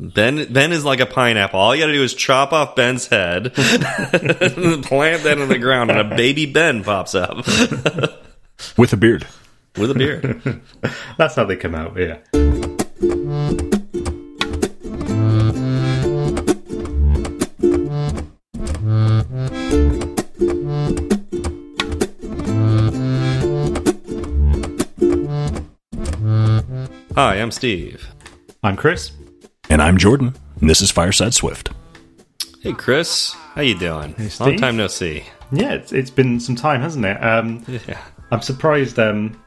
Ben Ben is like a pineapple. All you got to do is chop off Ben's head, plant that in the ground, and a baby Ben pops up with a beard. With a beard. That's how they come out. Yeah. Hi, I'm Steve. I'm Chris. And I'm Jordan. And this is Fireside Swift. Hey, Chris. How you doing? Hey, Long time no see. Yeah, it's, it's been some time, hasn't it? Um, yeah. I'm surprised um,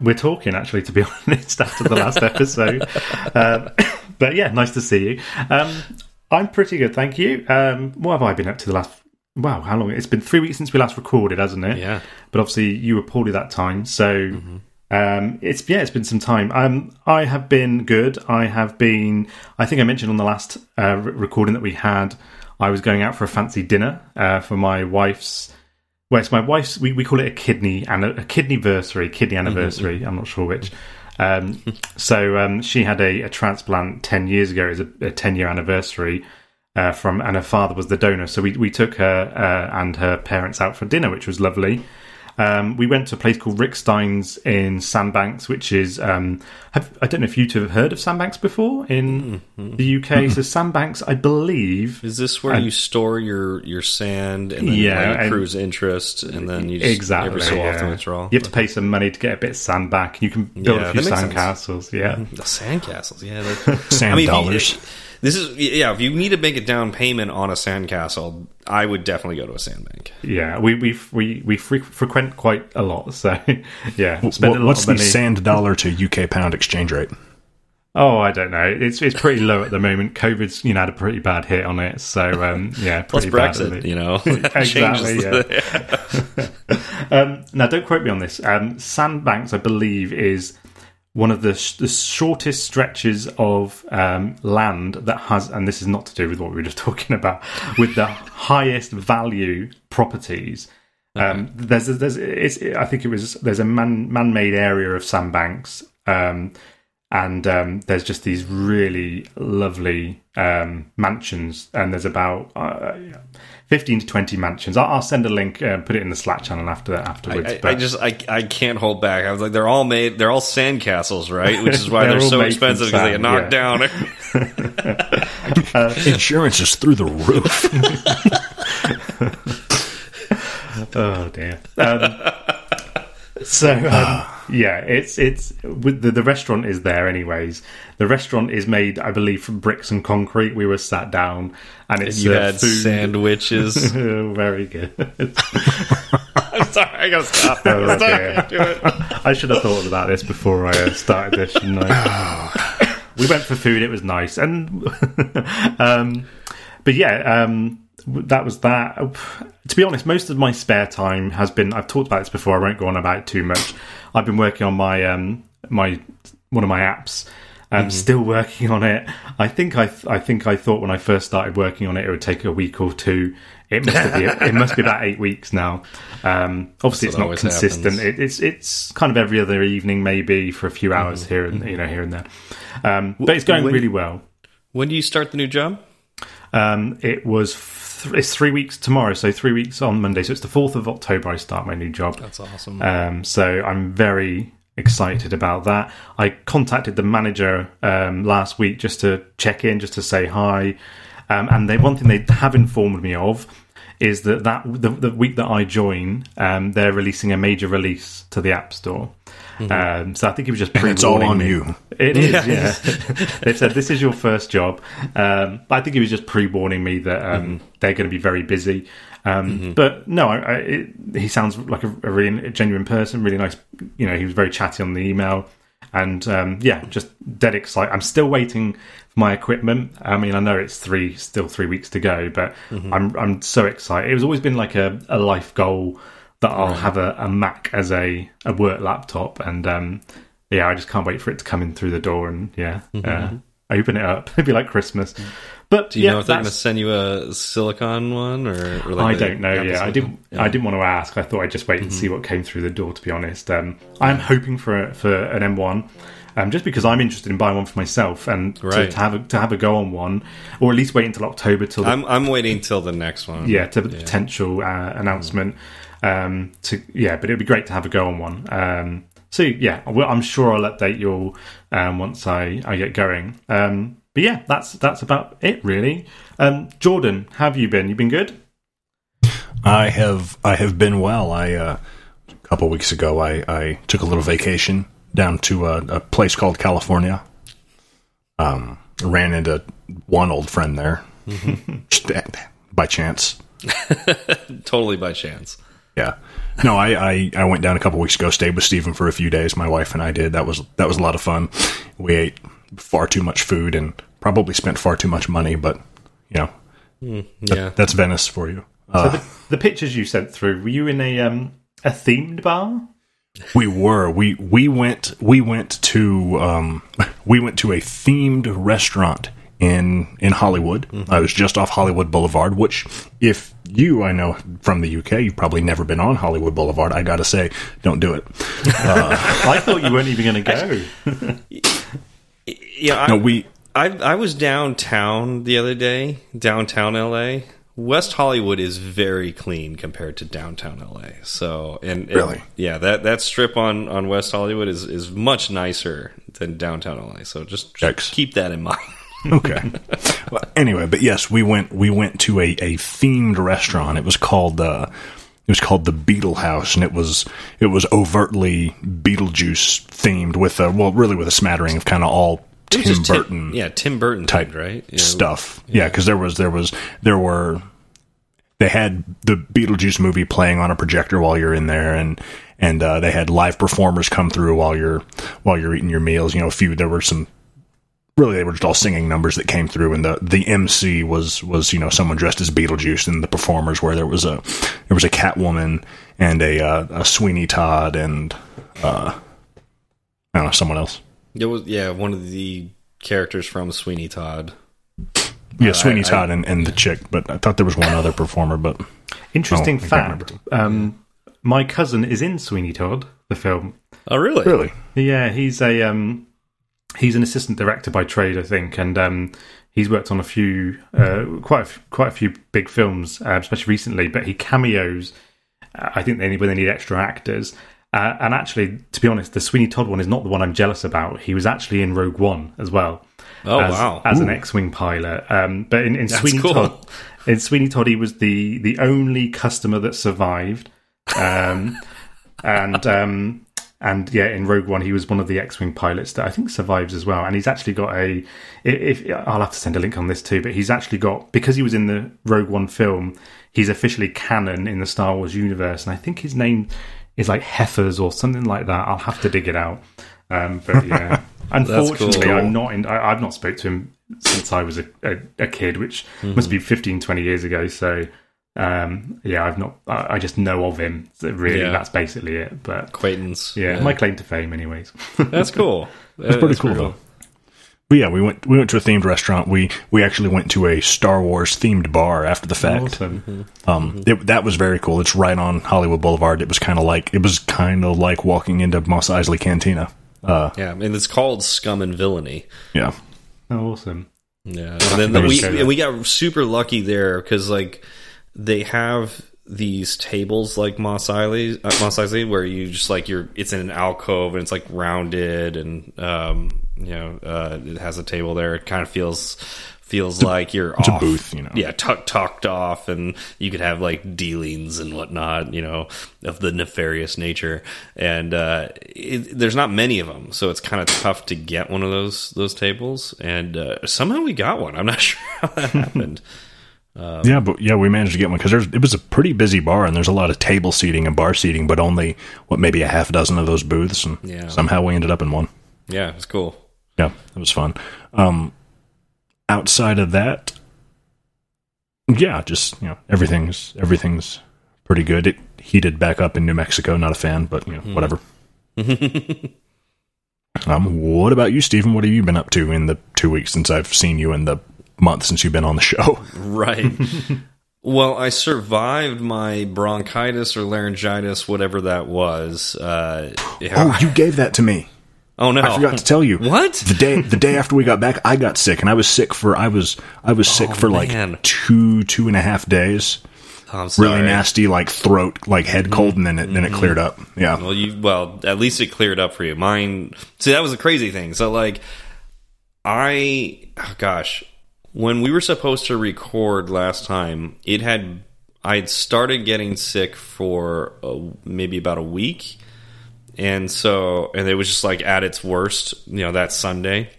we're talking, actually, to be honest, after the last episode. Um, but yeah, nice to see you. Um, I'm pretty good, thank you. Um, what have I been up to the last... Wow, how long? It's been three weeks since we last recorded, hasn't it? Yeah. But obviously, you were poorly that time, so... Mm-hmm. Um, it's yeah, it's been some time. Um, I have been good. I have been. I think I mentioned on the last uh, recording that we had. I was going out for a fancy dinner uh, for my wife's. Well, it's my wife's. We, we call it a kidney and a, kidney anniversary, kidney anniversary. Mm-hmm. I'm not sure which. Um, so um, she had a, a, transplant ten years ago. It was a, a ten year anniversary uh, from, and her father was the donor. So we we took her uh, and her parents out for dinner, which was lovely. Um, we went to a place called Rick Stein's in Sandbanks, which is um, have, I don't know if you two have heard of Sandbanks before in mm-hmm. the UK. Mm-hmm. So Sandbanks, I believe, is this where you store your your sand and then yeah, accrues interest, and then you just, exactly every so yeah. often withdraw. You have to pay some money to get a bit of sand back. You can build yeah, a few sand castles. Yeah, mm-hmm. the sand castles. Yeah, sand I mean, dollars. This is yeah. If you need to make a down payment on a sandcastle, I would definitely go to a sandbank. Yeah, we we we we frequent quite a lot. So yeah, spend what, what's the sand dollar to UK pound exchange rate? Oh, I don't know. It's it's pretty low at the moment. COVID's you know had a pretty bad hit on it. So um, yeah, plus Brexit, you know, exactly. Yeah. um, now, don't quote me on this. Um, Sandbanks, I believe, is one of the, sh- the shortest stretches of um, land that has, and this is not to do with what we were just talking about, with the highest value properties. Um, there's, there's, it's, I think it was there's a man man-made area of sandbanks, um, and um, there's just these really lovely um, mansions, and there's about uh, 15 to 20 mansions. I'll, I'll send a link, uh, put it in the Slack channel after afterwards. I, I, I, just I, I can't hold back. I was like, they're all made, they're all sandcastles, right? Which is why they're, they're so expensive because they get knocked yeah. down. uh, Insurance is through the roof. oh dear. Um, so um, yeah, it's it's with the, the restaurant is there anyways. The restaurant is made, I believe, from bricks and concrete. We were sat down and it's you had food. sandwiches. Very good. I'm sorry, I gotta stop. Oh, I, I should have thought about this before I uh, started this. we went for food. It was nice, and um, but yeah, um, that was that. To be honest, most of my spare time has been. I've talked about this before. I won't go on about it too much. I've been working on my um my one of my apps. I'm mm-hmm. still working on it. I think I I think I thought when I first started working on it, it would take a week or two. It must be it must be about eight weeks now. Um, obviously, it's not consistent. It, it's it's kind of every other evening, maybe for a few hours mm-hmm. here and you know here and there. Um, but it's going when, really well. When do you start the new job? Um, it was th- it's three weeks tomorrow, so three weeks on Monday. So it's the fourth of October. I start my new job. That's awesome. Um, so I'm very excited about that. I contacted the manager um, last week just to check in, just to say hi. Um, and they, one thing they have informed me of is that that the, the week that I join, um, they're releasing a major release to the App Store. Mm-hmm. Um, so I think it was just pre It's all on me. you. It is, yeah. yeah. they said this is your first job. Um, I think he was just pre-warning me that um, mm-hmm. they're going to be very busy. Um, mm-hmm. But no, I, I, it, he sounds like a, a really genuine person. Really nice. You know, he was very chatty on the email, and um, yeah, just dead excited. I'm still waiting for my equipment. I mean, I know it's three, still three weeks to go, but mm-hmm. I'm I'm so excited. It was always been like a, a life goal that I'll have a, a, Mac as a, a work laptop, and um, yeah, I just can't wait for it to come in through the door and yeah, mm-hmm. uh, open it up. It'd be like Christmas. But do you yeah, know if they're going to send you a silicon one or? or like I don't know. Yeah, I didn't. Yeah. I didn't want to ask. I thought I'd just wait and mm-hmm. see what came through the door. To be honest, um, I'm hoping for for an M1. um, just because I'm interested in buying one for myself and to, Right. to have a, to have a go on one, or at least wait until October till the, I'm I'm waiting till the next one. yeah to the potential uh, announcement. Um, to yeah, but it'd be great to have a go on one. Um, so yeah, I'm sure I'll update you all um, once I, I get going. Um, but yeah, that's that's about it really. Um, Jordan, how have you been? You been good? I have I have been well. I uh, a couple weeks ago I, I took a little vacation down to a, a place called California. Um, ran into one old friend there Just by chance. totally by chance. Yeah. No, I, I, I went down a couple weeks ago, stayed with Stephen for a few days. My wife and I did. That was that was a lot of fun. We ate far too much food and probably spent far too much money, but you know, Yeah, that's Venice for you. Uh, the, the pictures you sent through, were you in a um, a themed bar? We were. We we went we went to um we went to a themed restaurant in in Hollywood. Mm-hmm. I was just off Hollywood Boulevard, which if you I know from the UK, you've probably never been on Hollywood Boulevard. I got to say, don't do it. Uh, I thought you weren't even going to go. yeah. I, No, we I I was downtown the other day, downtown LA. West Hollywood is very clean compared to downtown LA. So and, and- Really? yeah, that that strip on on West Hollywood is is much nicer than downtown LA. So just, just keep that in mind. Okay. well, anyway, but yes, we went we went to a, a themed restaurant. It was called uh, it was called the Beetle House, and it was it was overtly Beetlejuice themed with a well, really with a smattering of kind of all Tim Burton yeah, Tim Burton type themed, right? Yeah, stuff. Yeah, because there was there was there were they had the Beetlejuice movie playing on a projector while you're in there, and and uh, they had live performers come through while you're while you're eating your meals. You know, a few there were some. Really, they were just all singing numbers that came through, and the the MC was was you know someone dressed as Beetlejuice, and the performers where there was a there was a Catwoman and a uh, a Sweeney Todd and uh, I don't know someone else. It was yeah, one of the characters from Sweeney Todd. Yeah, Sweeney I- Todd and, and the chick, but I thought there was one other performer, but Interesting Oh, fact: um, my cousin is in Sweeney Todd, the film. Oh, really? really. Yeah, he's a um, he's an assistant director by trade, I think, and um, he's worked on a few, uh, quite a f- quite a few big films, uh, especially recently. But he cameos. uh, I think they need when they need extra actors. Uh, and actually, to be honest, the Sweeney Todd one is not the one I'm jealous about. He was actually in Rogue One as well. Oh, as, wow. As an X-wing pilot, um, but in, in Sweeney cool. Todd, in Sweeney Todd, he was the the only customer that survived. Um, and um, and yeah, in Rogue One, he was one of the X-wing pilots that I think survives as well. And he's actually got a. If, if I'll have to send a link on this too, but he's actually got because he was in the Rogue One film, he's officially canon in the Star Wars universe, and I think his name is like Heifers or something like that. I'll have to dig it out. Um, but yeah, unfortunately, cool. I'm not. In, I, I've not spoke to him since I was a, a, a kid, which must be 15, 20 years ago. So um, yeah, I've not. I, I just know of him. So really, Yeah. that's basically it. But Acquaintance. yeah, my claim to fame, anyways. That's cool. It's pretty cool though. But yeah, we went we went to a themed restaurant. We we actually went to a Star Wars themed bar after the fact. awesome. Um, it, that was very cool. It's right on Hollywood Boulevard. It was kind of like it was kind of like walking into Mos Eisley Cantina. Uh, Yeah, and it's called Scum and Villainy. yeah, Oh, awesome. Yeah, and then the, we and we got super lucky there because like they have these tables like Mos Eisley, uh, Mos Eisley, where you just like you're it's in an alcove and it's like rounded and um you know uh, it has a table there. It kind of feels feels like you're it's a off. booth, you know. Yeah, tuck tucked off, and you could have like dealings and whatnot, you know, of the nefarious nature. And uh, it, there's not many of them, so it's kind of tough to get one of those those tables. And uh, somehow we got one. I'm not sure how that happened. Yeah, but yeah, we managed to get one because there's it was a pretty busy bar and there's a lot of table seating and bar seating, but only what maybe a half dozen of those booths, and Yeah. somehow we ended up in one. Yeah, it's cool. Yeah, it was fun. Um, outside of that, yeah, just you know, everything's everything's pretty good. It heated back up in New Mexico. Not a fan, but you know, whatever. um, what about you, Stephen? What have you been up to in the two weeks since I've seen you in the month since you've been on the show? Right. well, I survived my bronchitis or laryngitis, whatever that was. Uh, Oh, you gave that to me. Oh no! I forgot to tell you. What? the day the day after we got back, I got sick, and I was sick for I was I was sick Oh, for man. like two two and a half days. Sorry. Really nasty, like throat, like head cold, and then it then it cleared up. Yeah, Well, you well, at least it cleared up for you. Mine. See, that was a crazy thing. So, like, I, oh gosh, when we were supposed to record last time, it had I had started getting sick for maybe about a week, and so and it was just like at its worst, you know, that Sunday.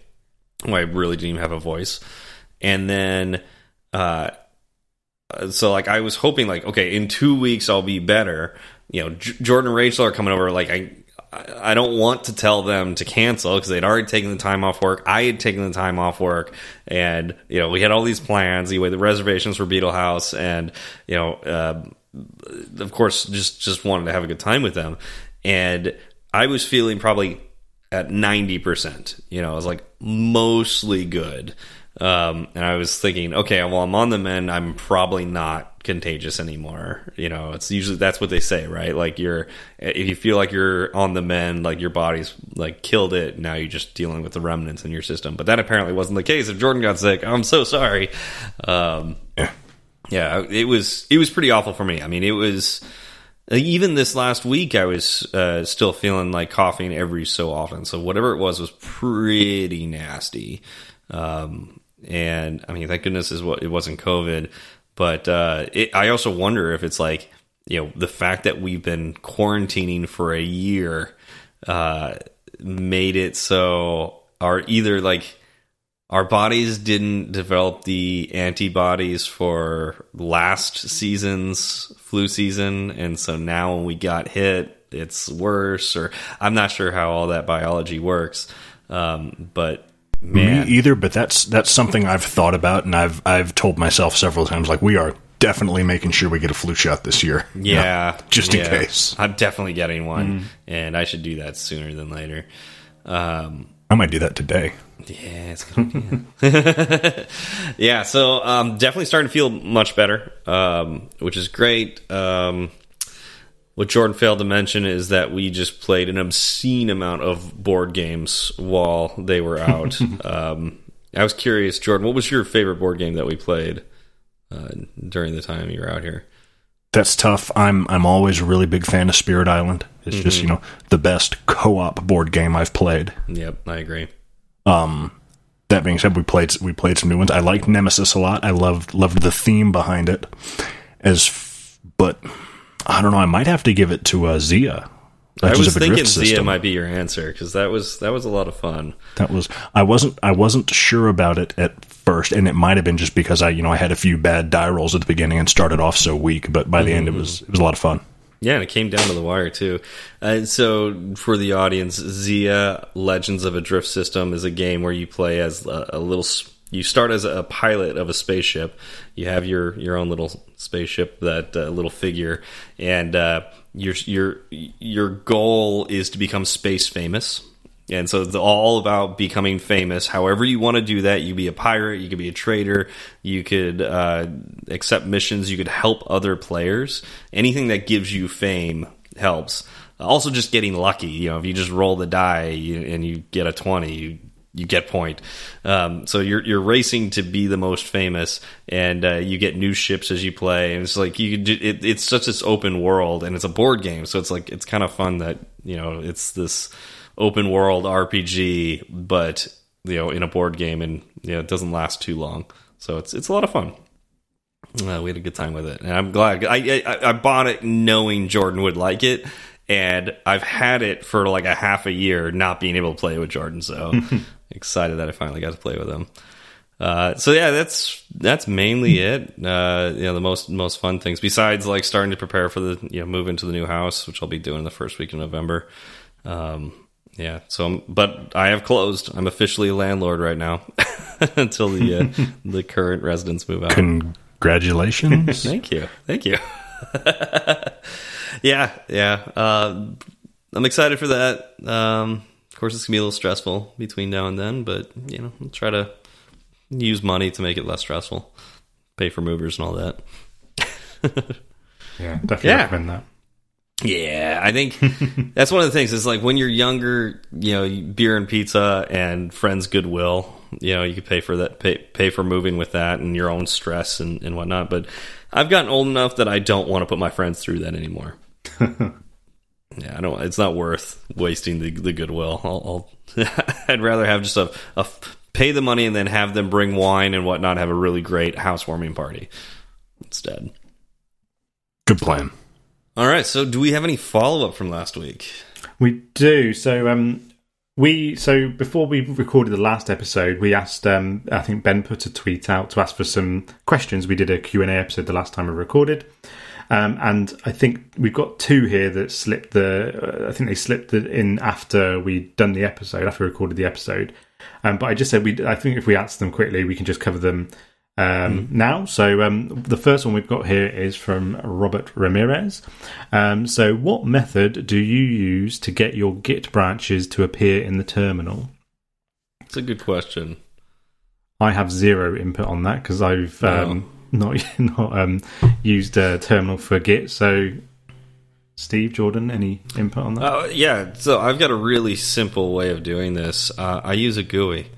I really didn't even have a voice, and then. uh so like I was hoping like okay in two weeks I'll be better. You know, J- Jordan and Rachel are coming over. Like I, I don't want to tell them to cancel because they'd already taken the time off work. I had taken the time off work, and you know we had all these plans. Anyway, the reservations for Beetle House, and you know, uh, of course, just just wanted to have a good time with them. And I was feeling probably at 90%. You know, I was like mostly good. Um, and I was thinking, okay, well, I'm on the mend. I'm probably not contagious anymore. You know, it's usually that's what they say, right? Like you're, if you feel like you're on the mend, like your body's like killed it. Now you're just dealing with the remnants in your system. But that apparently wasn't the case. If Jordan got sick, I'm so sorry. Um, yeah. it was it was pretty awful for me. I mean, it was even this last week I was uh, still feeling like coughing every so often. So whatever it was was pretty nasty. Um, and I mean, thank goodness is what it wasn't COVID. But uh, it, I also wonder if it's like you know the fact that we've been quarantining for a year uh, made it so our either like our bodies didn't develop the antibodies for last season's flu season and so now when we got hit it's worse or i'm not sure how all that biology works um, but man Me either, but that's that's something I've thought about, and I've I've told myself several times, like we are definitely making sure we get a flu shot this year. yeah just in yeah. case. i'm definitely getting one and i should do that sooner than later um, I might do that today. Yeah, it's a good idea. yeah, so um, definitely starting to feel much better, um, which is great. Um, what Jordan failed to mention is that we just played an obscene amount of board games while they were out. um, I was curious, Jordan, what was your favorite board game that we played uh, during the time you were out here? That's tough. I'm I'm always a really big fan of Spirit Island. It's just you know the best co-op board game I've played. Yep, I agree. Um, that being said, we played we played some new ones. I liked Nemesis a lot. I loved loved the theme behind it. As f- but I don't know. I might have to give it to uh, Xia. I was thinking Xia System. might be your answer because that was that was a lot of fun. That was I wasn't I wasn't sure about it at first, and it might have been just because I you know I had a few bad die rolls at the beginning and started off so weak. But by the end, it was it was a lot of fun. Yeah, and it came down to the wire too. Uh, so, for the audience, Xia Legends of a Drift System is a game where you play as a, a little. You start as a pilot of a spaceship. You have your your own little spaceship, that uh, little figure, and uh, your your your goal is to become space famous. And so it's all about becoming famous. However you want to do that, you be a pirate, you could be a trader, you could uh, accept missions, you could help other players. Anything that gives you fame helps. Also, just getting lucky. You know, if you just roll the die and you get a twenty, you you get point. Um, so you're you're racing to be the most famous, and uh, you get new ships as you play. And it's like you ju- it, it's such this open world, and it's a board game, so it's like it's kind of fun that you know it's this open world RPG, but you know in a board game, and you know it doesn't last too long. So it's it's a lot of fun. Uh, we had a good time with it, and I'm glad. I, I I bought it knowing Jordan would like it, and I've had it for like a half a year, not being able to play with Jordan. So excited that I finally got to play with him. Uh, so yeah, that's that's mainly it. Uh, you know, the most most fun things besides like starting to prepare for the you know move into the new house, which I'll be doing the first week in November. Um, yeah. So, I'm, but I have closed. I'm officially a landlord right now until the uh, the current residents move out. Congratulations. Thank you. Thank you. yeah, yeah. Uh, I'm excited for that. Um, of course, it's gonna be a little stressful between now and then, but you know, I'll try to use money to make it less stressful. Pay for movers and all that. Yeah, definitely Yeah. recommend that. Yeah, I think that's one of the things. Is like when you're younger, you know, beer and pizza and friends goodwill. You know, you could pay for that, pay pay for moving with that, and your own stress and, and whatnot. But I've gotten old enough that I don't want to put my friends through that anymore. yeah, I don't. It's not worth wasting the the goodwill. I'll, I'll I'd rather have just a, a pay the money and then have them bring wine and whatnot. Have a really great housewarming party instead. Good plan. All right. So, do we have any follow up from last week? We do. So, um, we so before we recorded the last episode, we asked. Um, I think Ben put a tweet out to ask for some questions. We did a Q and A episode the last time we recorded. Um, and I think we've got two here that slipped the. Uh, I think they slipped it in after we'd done the episode, after we recorded the episode. Um, but I just said we. I think if we answer them quickly, we can just cover them um, mm. now. So um, the first one we've got here is from Robert Ramirez. Um, so, what method do you use to get your Git branches to appear in the terminal? It's a good question. I have zero input on that because I've um, not not um, used a terminal for Git. So, Steve Jordan, any input on that? Uh, yeah, so I've got a really simple way of doing this. Uh, I use a GUI.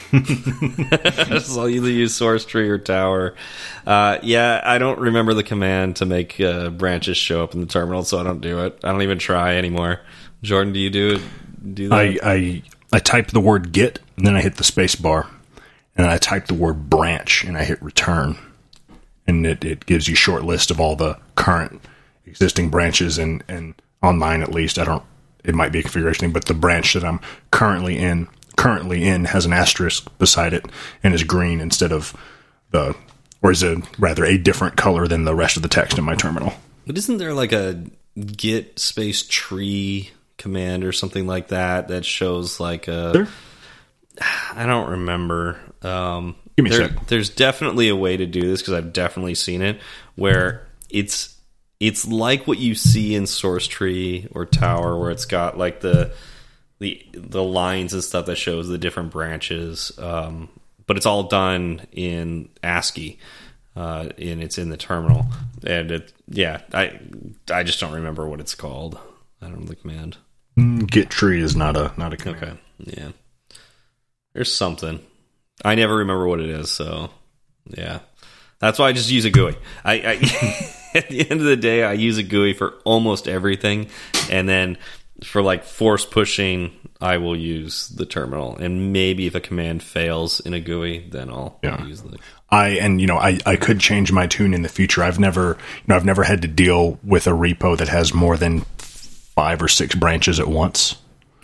so I'll either use Sourcetree or tower. Uh, yeah, I don't remember the command to make uh, branches show up in the terminal, so I don't do it. I don't even try anymore. Jordan, do you do it? Do that? I, I I type the word git, and then I hit the space bar, and then I type the word branch, and I hit return, and it, it gives you short list of all the current existing branches, and and on mine at least, I don't. It might be a configuration thing, but the branch that I'm currently in currently in has an asterisk beside it and is green instead of the, or is a rather a different color than the rest of the text in my terminal. But isn't there like a git space tree command or something like that that shows like a? I don't remember. Um, Give me there, a sec. There's definitely a way to do this because I've definitely seen it where it's it's like what you see in Sourcetree or tower where it's got like the the the lines and stuff that shows the different branches. Um, but it's all done in ASCII, uh, and it's in the terminal. And it, yeah, I I just don't remember what it's called. I don't know the command. Mm, Git tree is not a not a command. Okay, yeah. There's something. I never remember what it is, so yeah. That's why I just use a GUI. I, I at the end of the day, I use a GUI for almost everything, and then for like force pushing, I will use the terminal, and maybe if a command fails in a GUI, then I'll, yeah. use the. I and you know I I could change my tune in the future. I've never you know I've never had to deal with a repo that has more than five or six branches at once.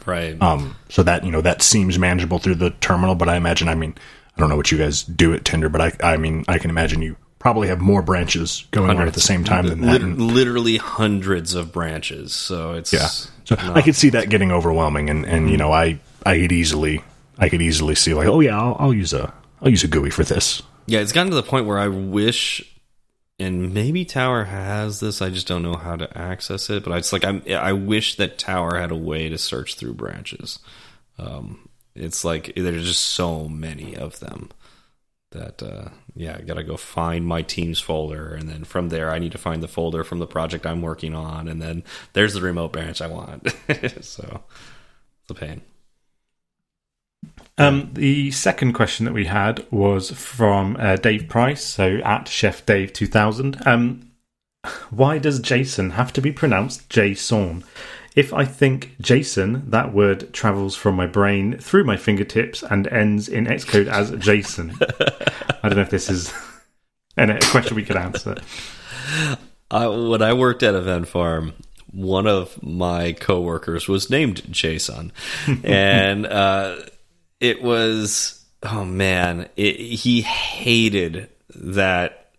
Right. Um. So that you know that seems manageable through the terminal, but I imagine I mean I don't know what you guys do at Tinder, but I I mean I can imagine you probably have more branches going hundreds. on at the same time than that. literally hundreds of branches. So it's yeah. So not, I could see that getting overwhelming, and and you know I I could easily I could easily see like oh yeah I'll, I'll use a I'll use a GUI for this. Yeah, it's gotten to the point where I wish, and maybe Tower has this. I just don't know how to access it. But it's like I I wish that Tower had a way to search through branches. Um, it's like there's just so many of them that uh, yeah, I gotta go find my teams folder, and then from there I need to find the folder from the project I'm working on, and then there's the remote branch I want. so it's a pain. Um, the second question that we had was from uh, Dave Price, so at Chef Dave two thousand. Um, why does Jason have to be pronounced Jason? If I think Jason, that word travels from my brain through my fingertips and ends in Xcode as Jason. I don't know if this is a question we could answer. I, when I worked at Event Farm, one of my coworkers was named Jason, and uh, it was oh man, it, he hated that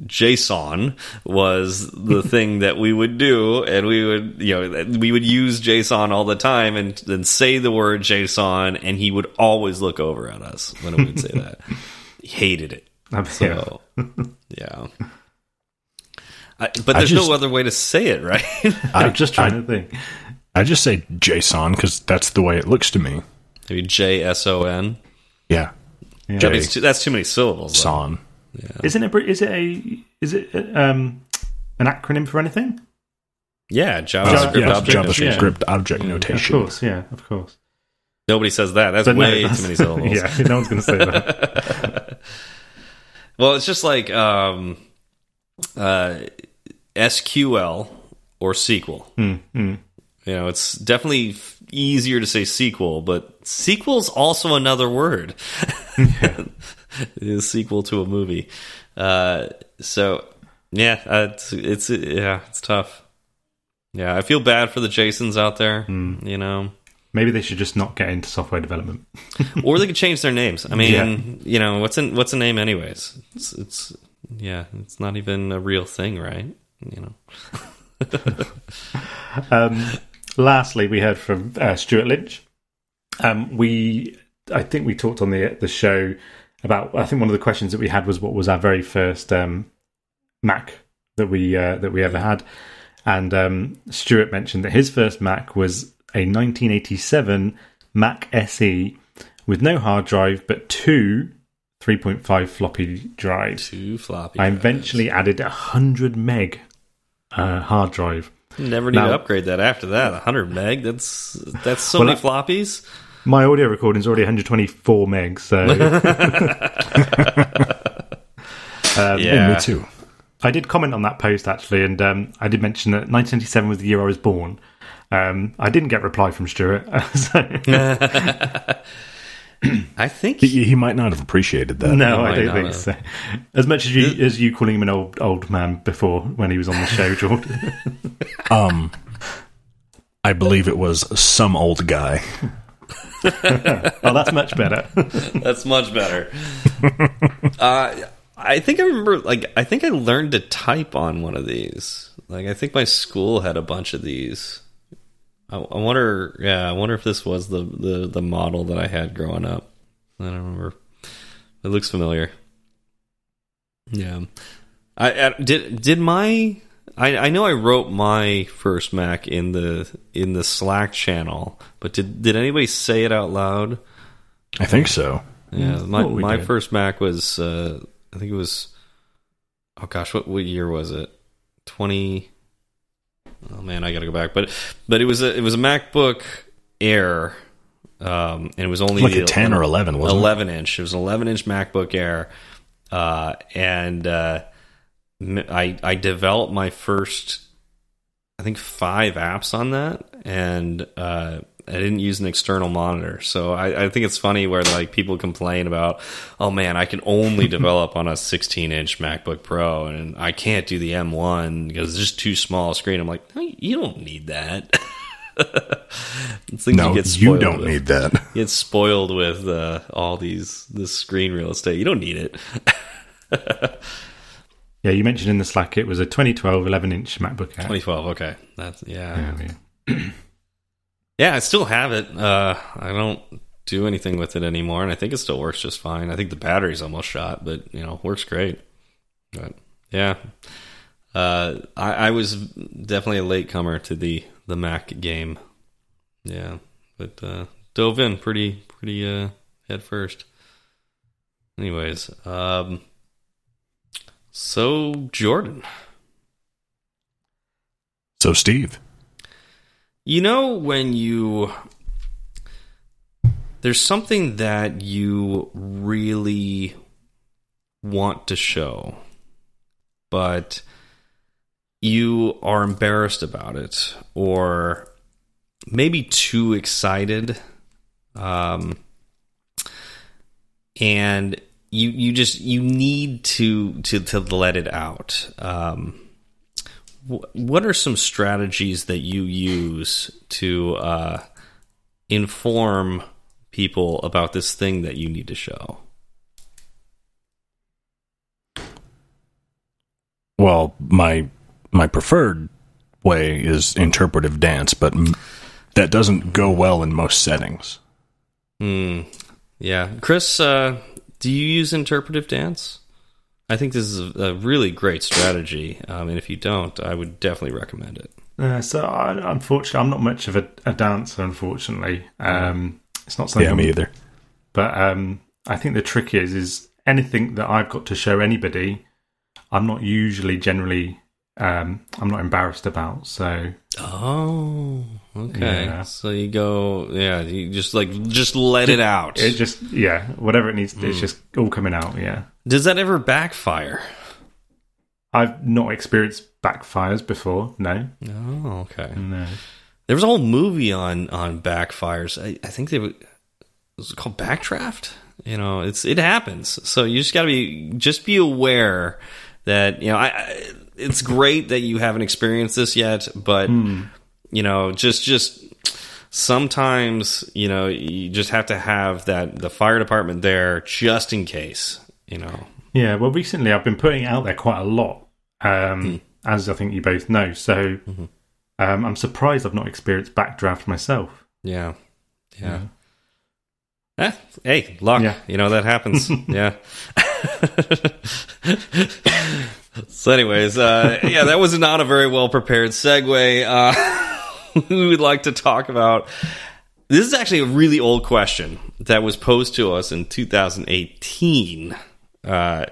JSON was the thing that we would do, and we would, you know, we would use JSON all the time, and then say the word JSON, and he would always look over at us when we would say that. He hated it. I'm So, yeah. I, but there's just, no other way to say it, right? I'm just trying I, to think. I just say JSON because that's the way it looks to me. Maybe J S O N. Yeah. yeah. J- that's too many syllables. Son. Yeah. Isn't it? Is it a? Is it um, an acronym for anything? Yeah, Java- JavaScript yeah, object. JavaScript yeah. object Of notation. course, yeah, of course. Nobody says that. That's But no, way that's- too many syllables. yeah, no one's going to say that. Well, it's just like um, uh, SQL or SQL. Mm, mm. You know, it's definitely easier to say sequel, but sequel's also another word. it is sequel to a movie. Uh, so yeah, uh, it's, it's yeah, it's tough. Yeah, I feel bad for the Jasons out there. Hmm. You know, Maybe they should just not get into software development. or they could change their names. I mean, Yeah. you know, what's in what's a name anyways? It's, it's yeah, it's not even a real thing, right? You know. Um, lastly, we heard from uh, Stuart Lynch. Um, we, I think we talked on the the show about. I think one of the questions that we had was what was our very first um, Mac that we uh, that we ever had, and um, Stuart mentioned that his first Mac was a 1987 Mac SE with no hard drive but two 3.5 floppy drives. Two floppy. I drives. eventually added a 100 meg uh, hard drive. Never need Now- to upgrade that after that. 100 meg. That's that's so Well, many floppies. My audio recording is already 124 megs, so um, Yeah. Me too. I did comment on that post actually, and um, I did mention that 1987 was the year I was born. Um, I didn't get reply from Stuart, so, I think He, he might not have appreciated that. no, I don't think have. so. As much as you as you calling him an old old man before when he was on the show, Jordan. Um, I believe it was some old guy. oh, that's much better. that's much better. uh, I think I remember. Like, I think I learned to type on one of these. Like, I think my school had a bunch of these. I, I wonder. Yeah, I wonder if this was the, the the model that I had growing up. I don't remember. It looks familiar. Yeah, I, I did. Did my I, I know I wrote my first Mac in the in the Slack channel, but did did anybody say it out loud? I think so. Yeah, my thought my did. first Mac was uh, I think it was oh gosh, what what year was it? Twenty. Oh man, I got to go back, but but it was a it was a MacBook Air, um, and it was only Like the a 10 or 11, wasn't it? 11 inch. It was an 11 inch MacBook Air, uh, and uh, m- I I developed my first, I think five apps on that, and uh, I didn't use an external monitor. So I, I think it's funny where like people complain about, oh man, I can only develop on a 16 inch MacBook Pro, and I can't do the M1 because it's just too small a screen. I'm like, no, you don't need that. No, you you don't with need that. you get spoiled with uh, all these this screen real estate. You don't need it. Yeah, you mentioned in the Slack it was a 2012 11 inch MacBook Air. 2012. Okay, that's yeah. Yeah, yeah. Yeah, I still have it. Uh, I don't do anything with it anymore, and I think it still works just fine. I think the battery's almost shot, but you know, works great. But yeah, uh, I, I was definitely a latecomer to the the Mac game. Yeah, but uh, dove in pretty pretty uh, head first. Anyways, um, so Jordan. So, Steve, You know when you there's something that you really want to show, but you are embarrassed about it or maybe too excited um and you you just you need to to to let it out um Wh- what are some strategies that you use to uh, inform people about this thing that you need to show? well, my my preferred way is interpretive dance, but m- that doesn't go well in most settings. Hmm. Yeah, Chris, uh, do you use interpretive dance? I think this is a, a really great strategy, um, and if you don't, I would definitely recommend it. Uh, so, I, unfortunately, I'm not much of a, a dancer. Unfortunately, um, it's not something. Yeah, I'm- me either. But um, I think the trick is is anything that I've got to show anybody, I'm not usually generally um, I'm not embarrassed about. So Oh, okay. Yeah. So you go, yeah, you just like just let it out. it just yeah, whatever it needs, Hmm. it's just all coming out. Yeah, Does that ever backfire? I've not experienced backfires before. No, Oh, okay. no. There was a whole movie on on backfires. I, I think they would, was it called Backdraft. You know, it's it happens. So you just got to be just be aware that you know. I, I it's great that you haven't experienced this yet, but you know, just just sometimes you know you just have to have that the fire department there just in case. You know. Yeah, well, recently I've been putting out there quite a lot, um, Hmm. as I think you both know. So Mm-hmm. um, I'm surprised I've not experienced backdraft myself. Yeah. Yeah. Eh, hey, luck. Yeah. You know, that happens. yeah. so, anyways, uh, yeah, that was not a very well prepared segue. Uh, we would like to talk about. This is actually a really old question that was posed to us in 2018. Uh,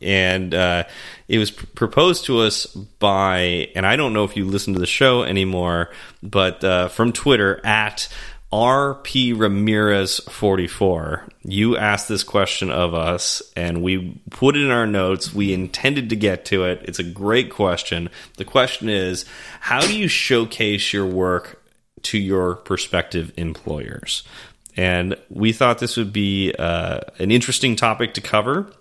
and uh, it was pr- proposed to us by, and I don't know if you listen to the show anymore, but uh, from Twitter at RP Ramirez 44. You asked this question of us, and we put it in our notes. We intended to get to it. It's a great question. The question is How do you showcase your work to your prospective employers? And we thought this would be uh, an interesting topic to cover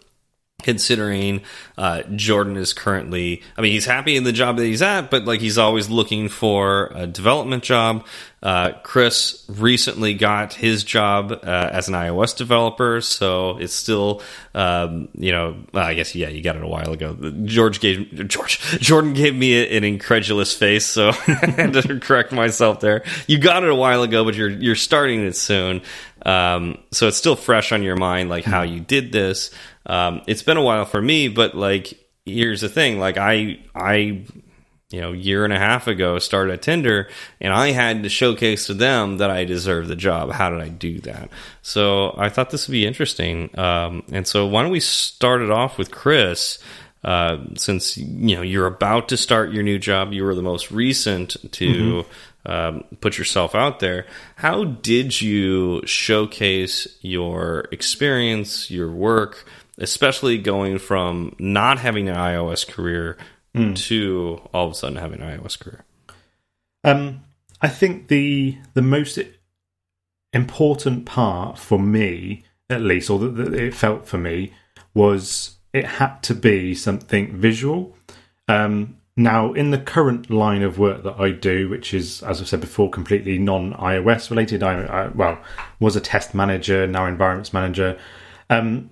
considering uh, Jordan is currently, I mean, he's happy in the job that he's at, but like he's always looking for a development job. Uh, Chris recently got his job uh, as an iOS developer, so it's still, um, you know, I guess yeah, you got it a while ago. George gave George Jordan gave me an incredulous face, so I had to correct myself there. You got it a while ago, but you're you're starting it soon, um, so it's still fresh on your mind, like how you did this. Um, it's been a while for me, but like here's the thing: like I I you know year and a half ago started at Tinder, and I had to showcase to them that I deserve the job. How did I do that? So I thought this would be interesting, um, and so why don't we start it off with Chris? Uh, since you know you're about to start your new job, you were the most recent to um, put yourself out there. How did you showcase your experience, your work, especially going from not having an iOS career to all of a sudden having an iOS career? Um, I think the the most important part for me, at least, or that that it felt for me, was it had to be something visual. Um, now, in the current line of work that I do, which is, as I've said before, completely non iOS related, I, I well was a test manager, now environments manager. Um,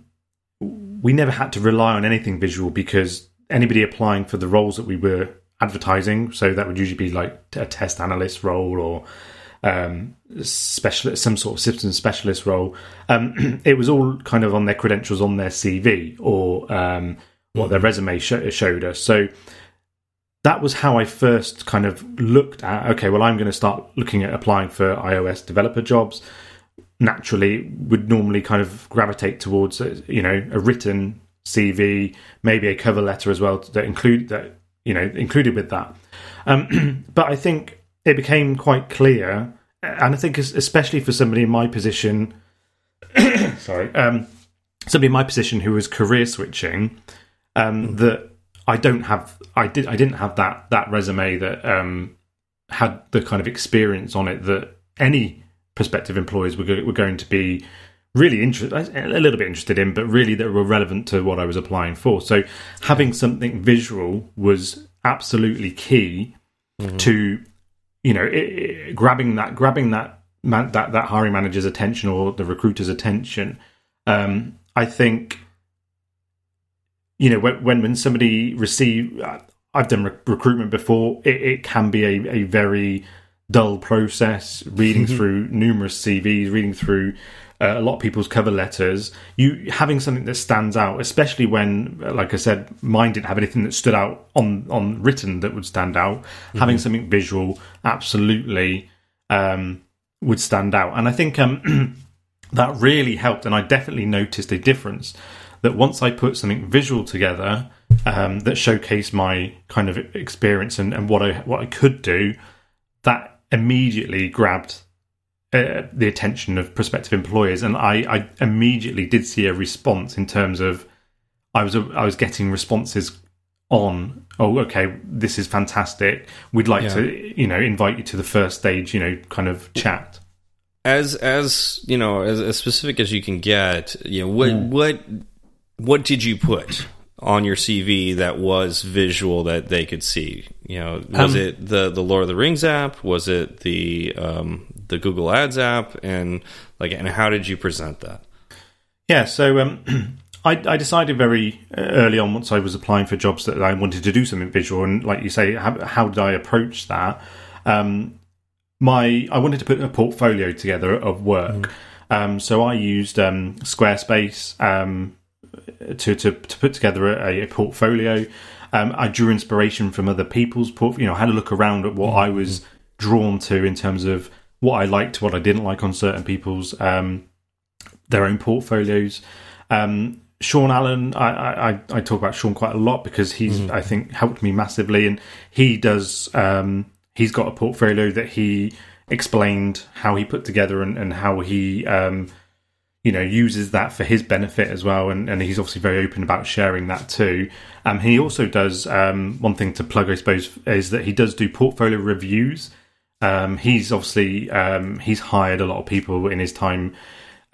we never had to rely on anything visual because anybody applying for the roles that we were advertising, so that would usually be like a test analyst role or um, specialist, some sort of systems specialist role. Um, it was all kind of on their credentials on their CV or um, what their resume sh- showed us. So that was how I first kind of looked at. Okay, well, I'm going to start looking at applying for iOS developer jobs. Naturally, would normally kind of gravitate towards uh, you know a written CV, maybe a cover letter as well that include that you know included with that. Um, but I think it became quite clear, and I think especially for somebody in my position, sorry, um, somebody in my position who was career switching, um, that I don't have, I did, I didn't have that that resume that um, had the kind of experience on it that any prospective employers were go- were going to be really interested, a little bit interested in, but really that were relevant to what I was applying for. So having something visual was absolutely key to, you know, it, it- grabbing that grabbing that man, that that hiring manager's attention or the recruiter's attention. Um, I think, you know, when when, when somebody receive, uh, I've done rec- recruitment before. It, it can be a, a very dull process reading through numerous CVs, reading through uh, a lot of people's cover letters. You having something that stands out, especially when, uh, like I said, mine didn't have anything that stood out on on written that would stand out. Having something visual, absolutely, um, would stand out. And I think um, that really helped. And I definitely noticed a difference that once I put something visual together, um, that showcased my kind of experience and, and what I what I could do, that immediately grabbed uh, the attention of prospective employers, and I, I immediately did see a response in terms of I was I was getting responses on oh okay this is fantastic. We'd like Yeah. to you know invite you to the first stage you know kind of chat. As as you know as, as specific as you can get you know what what what did you put on your cv that was visual that they could see you know was Um, it the the lord of the rings app was it the um the google ads app and like and how did you present that Yeah, so um, I, I decided very uh, early on, once I was applying for jobs, that I wanted to do something visual. And like you say, how, how did I approach that? Um, my I wanted to put a portfolio together of work. Um, so I used um, Squarespace um, to, to to put together a, a portfolio. Um, I drew inspiration from other people's port. You know, had a look around at what I was drawn to in terms of what I liked, what I didn't like on certain people's um, their own portfolios. Um, Sean Allen, I, I, I talk about Sean quite a lot because he's, I think, helped me massively, and he does. Um, he's got a portfolio that he explained how he put together and, and how he, um, you know, uses that for his benefit as well, and, and he's obviously very open about sharing that too. Um, he also does um, one thing to plug, I suppose, is that he does do portfolio reviews. Um, he's obviously um, he's hired a lot of people in his time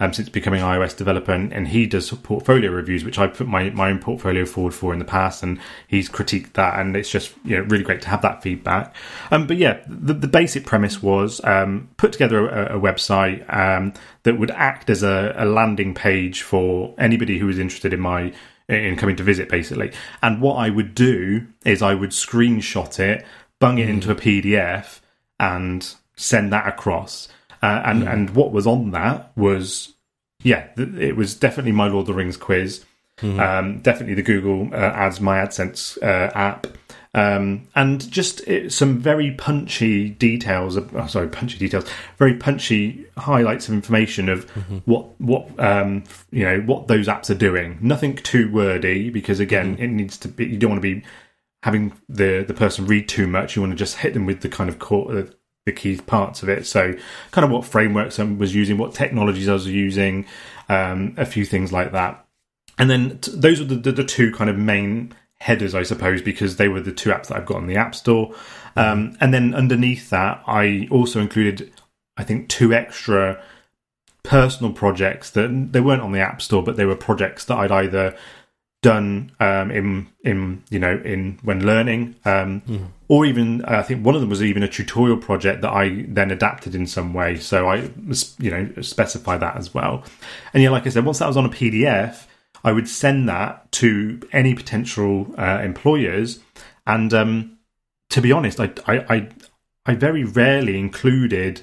um, since becoming iOS developer, and, and he does portfolio reviews, which I put my, my own portfolio forward for in the past, and he's critiqued that, and it's just you know really great to have that feedback. Um, but yeah, the, the basic premise was um, put together a, a website um, that would act as a, a landing page for anybody who was interested in my in coming to visit, basically. And what I would do is I would screenshot it, bung it into a PDF, and send that across. Uh, and and what was on that was yeah, th- it was definitely my Lord of the Rings quiz, um, definitely the Google uh, Ads My AdSense uh, app, um, and just it, some very punchy details. Oh, sorry, punchy details, very punchy highlights of information of what what um, you know what those apps are doing. Nothing too wordy because again, it needs to be. You don't want to be having the the person read too much. You want to just hit them with the kind of core, uh, the key parts of it. So, kind of what frameworks I was using, what technologies I was using, um, a few things like that. And then t- those are the, the, the two kind of main headers, I suppose, because they were the two apps that I've got on the App Store. Um, and then underneath that, I also included, I think, two extra personal projects that they weren't on the App Store, but they were projects that I'd either done um, in in you know in when learning, um, or even I think one of them was even a tutorial project that I then adapted in some way. So I you know specify that as well. And yeah, like I said, once that was on a PDF, I would send that to any potential uh, employers. And um, to be honest, I, I I I very rarely included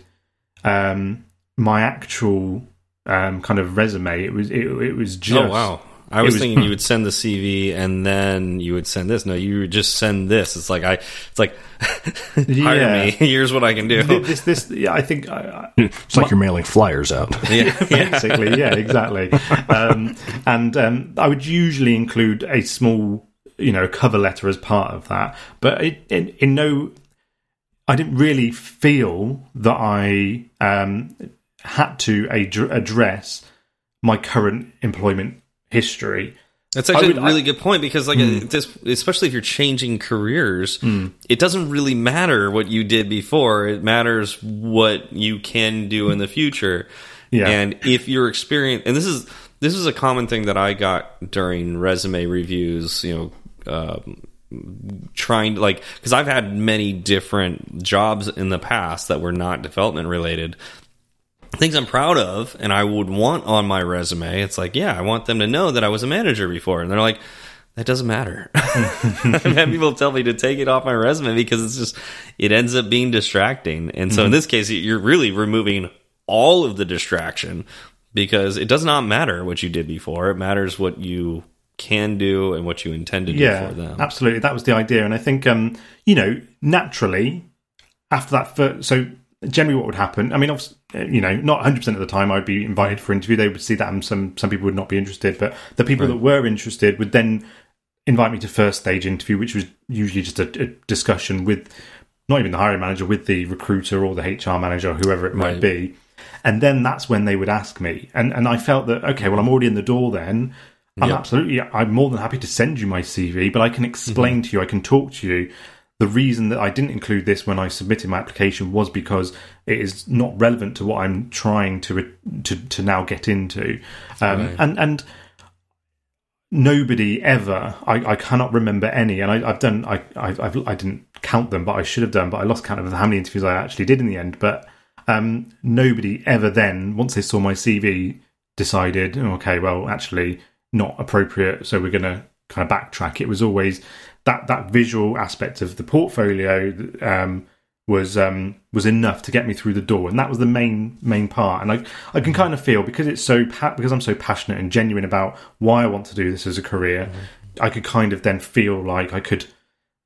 um, my actual um, kind of resume. It was it, it was just oh wow I was, was- thinking you would send the CV and then you would send this. No, you would just send this. It's like I, it's like hire Yeah. me. Here's what I can do. this this yeah, I think I, I- It's like you're mailing flyers out. yeah, yeah. basically yeah exactly um, and um, I would usually include a small you know cover letter as part of that but it, in, in no I didn't really feel that I um, had to ad- address my current employment history That's actually would- a really good point because, like, this, especially if you're changing careers, it doesn't really matter what you did before. It matters what you can do in the future. Yeah. And if your experience, and this is this is a common thing that I got during resume reviews. You know, um, trying to like because I've had many different jobs in the past that were not development related things I'm proud of and I would want on my resume. It's like, yeah, I want them to know that I was a manager before. And they're like, that doesn't matter. I've had people tell me to take it off my resume because it's just, it ends up being distracting. And so in this case, you're really removing all of the distraction because it does not matter what you did before. It matters what you can do and what you intend to do yeah, for them. absolutely. That was the idea, and I think um, you know naturally after that. First, so generally, what would happen? I mean, obviously, Uh, you know, not 100 percent of the time I'd be invited for interview. They would see that, and some some people would not be interested. But the people that were interested would then invite me to first stage interview, which was usually just a, a discussion with not even the hiring manager, with the recruiter or the HR manager or whoever it might Right. be. And then that's when they would ask me. And and I felt that, okay, well, I'm already in the door then. I'm Yep. absolutely, I'm more than happy to send you my CV, but I can explain mm-hmm. to you, I can talk to you. The reason that I didn't include this when I submitted my application was because it is not relevant to what I'm trying to to, to now get into. Um, Right. And and nobody ever, I, I cannot remember any, and I, I've done, I, I, I've, I didn't count them, but I should have done, but I lost count of how many interviews I actually did in the end. But um, nobody ever then, once they saw my CV, decided, "Oh, okay, well, actually not appropriate, so we're going to kind of backtrack. It was always that that visual aspect of the portfolio um, was um, was enough to get me through the door, and that was the main main part. And I I can kind of feel because it's so pa- because I'm so passionate and genuine about why I want to do this as a career, I could kind of then feel like I could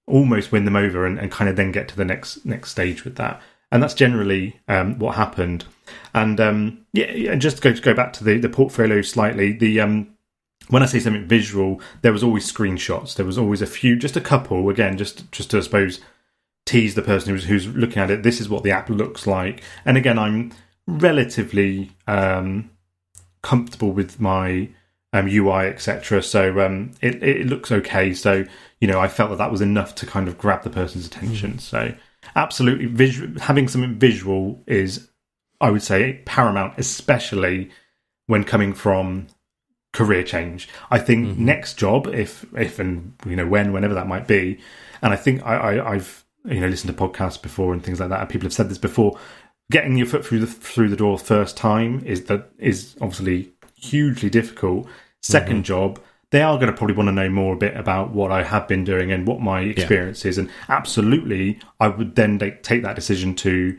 almost win them over and, and kind of then get to the next next stage with that. And that's generally um, what happened. And um, yeah, and just to go to go back to the the portfolio slightly, the um, when I say something visual, there was always screenshots. There was always a few, just a couple. Again, just just to I suppose tease the person who's who's looking at it. This is what the app looks like. And again, I'm relatively um, comfortable with my um, UI, etc. So um, it it looks okay. So you know, I felt that that was enough to kind of grab the person's attention. So absolutely, visual, having something visual is, I would say, paramount, especially when coming from career change. I think mm-hmm. next job, if if and you know when, whenever that might be, and I think I, I I've you know listened to podcasts before and things like that, and people have said this before. Getting your foot through the through the door first time is that is obviously hugely difficult. 2nd mm-hmm. job, they are going to probably want to know more a bit about what I have been doing and what my experience is, and absolutely, I would then ta- take that decision to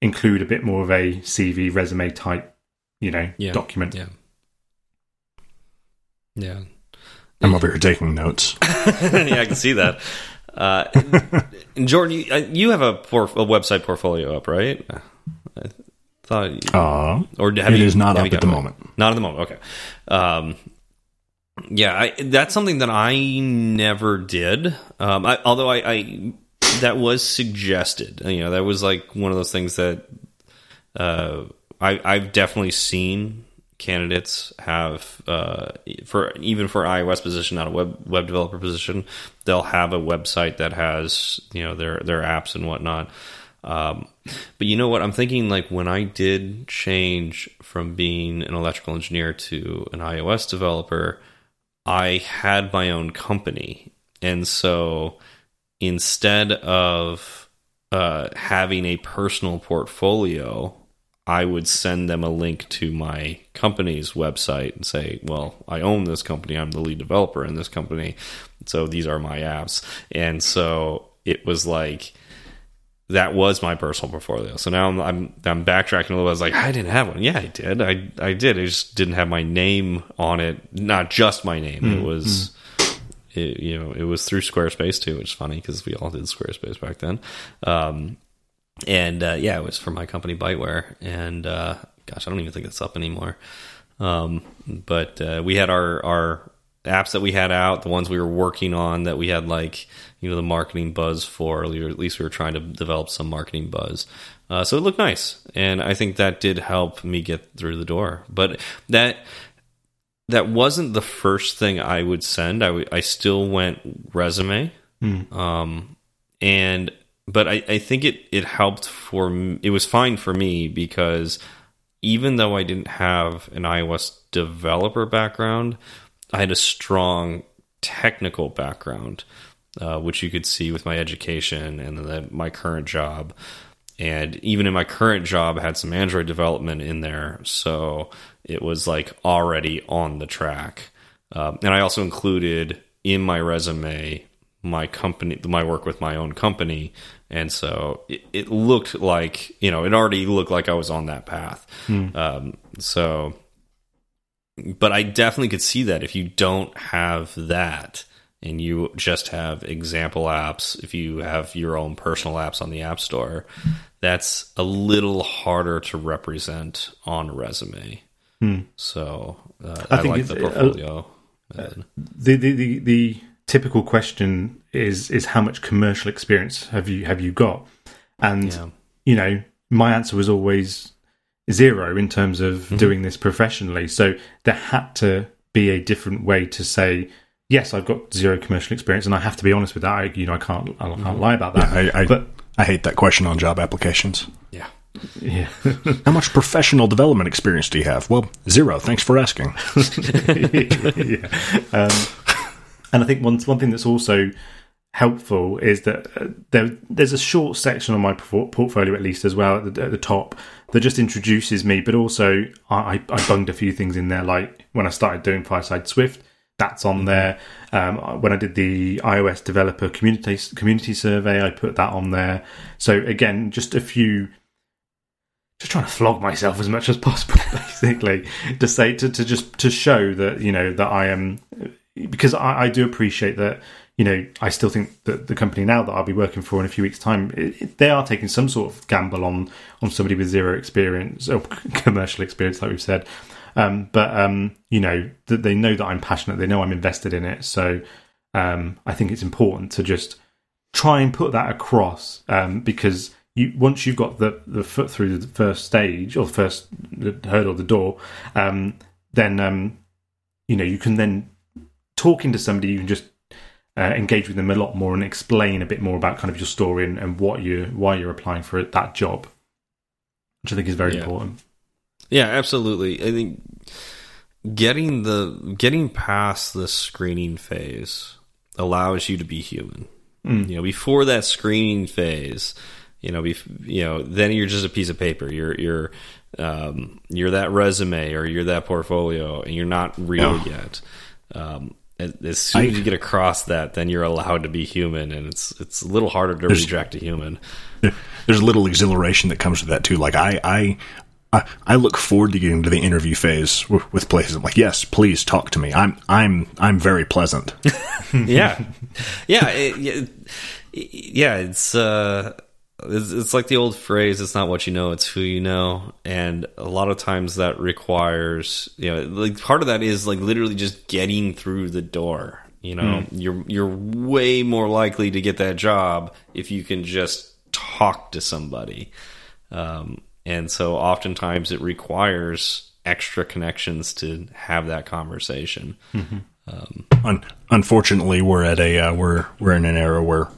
include a bit more of a CV resume type, you know, Yeah. document. Yeah. Yeah. I'm over here taking notes. yeah, I can see that. Uh, Jordan, you, uh, you have a, a website portfolio up, right? I thought, you, Uh, or have it you, is not up at the moment. Not at the moment. Okay. Um, yeah, I, that's something that I never did. Um, I, although I, I that was suggested. You know, that was like one of those things that uh, I, I've definitely seen candidates have uh, for even for iOS position, not a web web developer position. They'll have a website that has you know their their apps and whatnot. Um, but you know what? I'm thinking like when I did change from being an electrical engineer to an iOS developer, I had my own company. And so instead of uh, having a personal portfolio, I would send them a link to my company's website and say, well, I own this company. I'm the lead developer in this company. So these are my apps. And so it was like, that was my personal portfolio. So now I'm I'm, I'm backtracking a little. bit. I was like, I didn't have one. Yeah, I did. I I did. I just didn't have my name on it. Not just my name. It was, it, you know, it was through Squarespace too, which is funny because we all did Squarespace back then. Um, and uh, yeah, it was for my company Byteware. And uh, gosh, I don't even think it's up anymore. Um, but uh, we had our our apps that we had out, the ones we were working on that we had like you know the marketing buzz for, or at least we were trying to develop some marketing buzz. Uh, so it looked nice, and I think that did help me get through the door. But that that wasn't the first thing I would send. I w- I still went resume, um, and but I, I think it it helped for it was fine for me because even though I didn't have an iOS developer background, I had a strong technical background, uh, which you could see with my education and the, my current job. And even in my current job, I had some Android development in there. So it was like already on the track. Um, and I also included in my resume my company, my work with my own company. And so it, it looked like, you know, it already looked like I was on that path. Um, so but I definitely could see that if you don't have that and you just have example apps, if you have your own personal apps on the App Store, that's a little harder to represent on a resume. So uh, I, think like the uh, portfolio. method. the the the, the typical question is is how much commercial experience have you have you got? And Yeah. you know, my answer was always zero in terms of Mm-hmm. doing this professionally. So there had to be a different way to say, yes, I've got zero commercial experience, and I have to be honest with that. I, you know, I can't, I can't lie about that. I, I, but I hate that question on job applications. Yeah. yeah, How much professional development experience do you have? Well, zero. Thanks for asking. yeah. Um, and I think one one thing that's also helpful is that uh, there there's a short section on my portfolio at least as well at the, at the top that just introduces me, but also I, I bunged a few things in there like when I started doing Fireside Swift. That's on there. Um, when I did the iOS developer community community survey, I put that on there. So again, just a few just trying to flog myself as much as possible, basically, to say to, to just to show that you know that I am because I, I do appreciate that you know I still think that the company now that I'll be working for in a few weeks' time it, it- they are taking some sort of gamble on on somebody with zero experience or commercial experience, like we've said. Um, but um, you know that they know that I'm passionate, they know I'm invested in it, so um, I think it's important to just try and put that across um, because you once you've got the, the foot through the first stage or the first the hurdle, the door, um, then um, you know you can then talking to somebody you can just uh, engage with them a lot more and explain a bit more about kind of your story and, and what you why you're applying for it, that job, which I think is very Yeah. important. Yeah, absolutely. I think getting the getting past the screening phase allows you to be human. Mm. You know, before that screening phase, you know, bef- you know, then you're just a piece of paper. You're you're um, you're that resume or you're that portfolio, and you're not real Yeah. yet. Um, as soon as you get across that, then you're allowed to be human, and it's it's a little harder to reject a human. There's a little exhilaration that comes with that too. Like I, I, I, I look forward to getting to the interview phase with, with places. I'm like, yes, please talk to me. I'm, I'm, I'm very pleasant. yeah, yeah, it, yeah, yeah. It's uh, it's, it's like the old phrase: "It's not what you know, it's who you know." And a lot of times that requires, you know, like part of that is like literally just getting through the door. You know, you're you're way more likely to get that job if you can just talk to somebody. Um, and so oftentimes it requires extra connections to have that conversation. Un- unfortunately, we're at a uh, we're we're in an era where,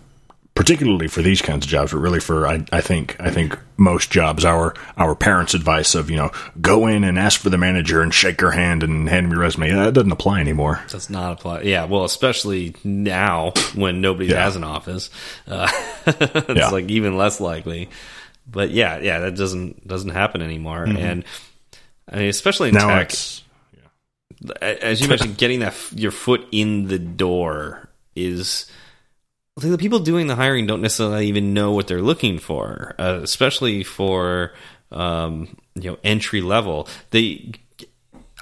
particularly for these kinds of jobs, but really for I, I think I think most jobs, our our parents' advice of you know go in and ask for the manager and shake her hand and hand him your resume that doesn't apply anymore. Does not apply. Yeah, well, especially now when nobody Yeah. has an office, uh, it's Yeah. like even less likely. But yeah, yeah, that doesn't doesn't happen anymore. And I mean, especially in Now tech, it's as you mentioned, getting that your foot in the door is the people doing the hiring don't necessarily even know what they're looking for, uh, especially for um, you know entry level. They,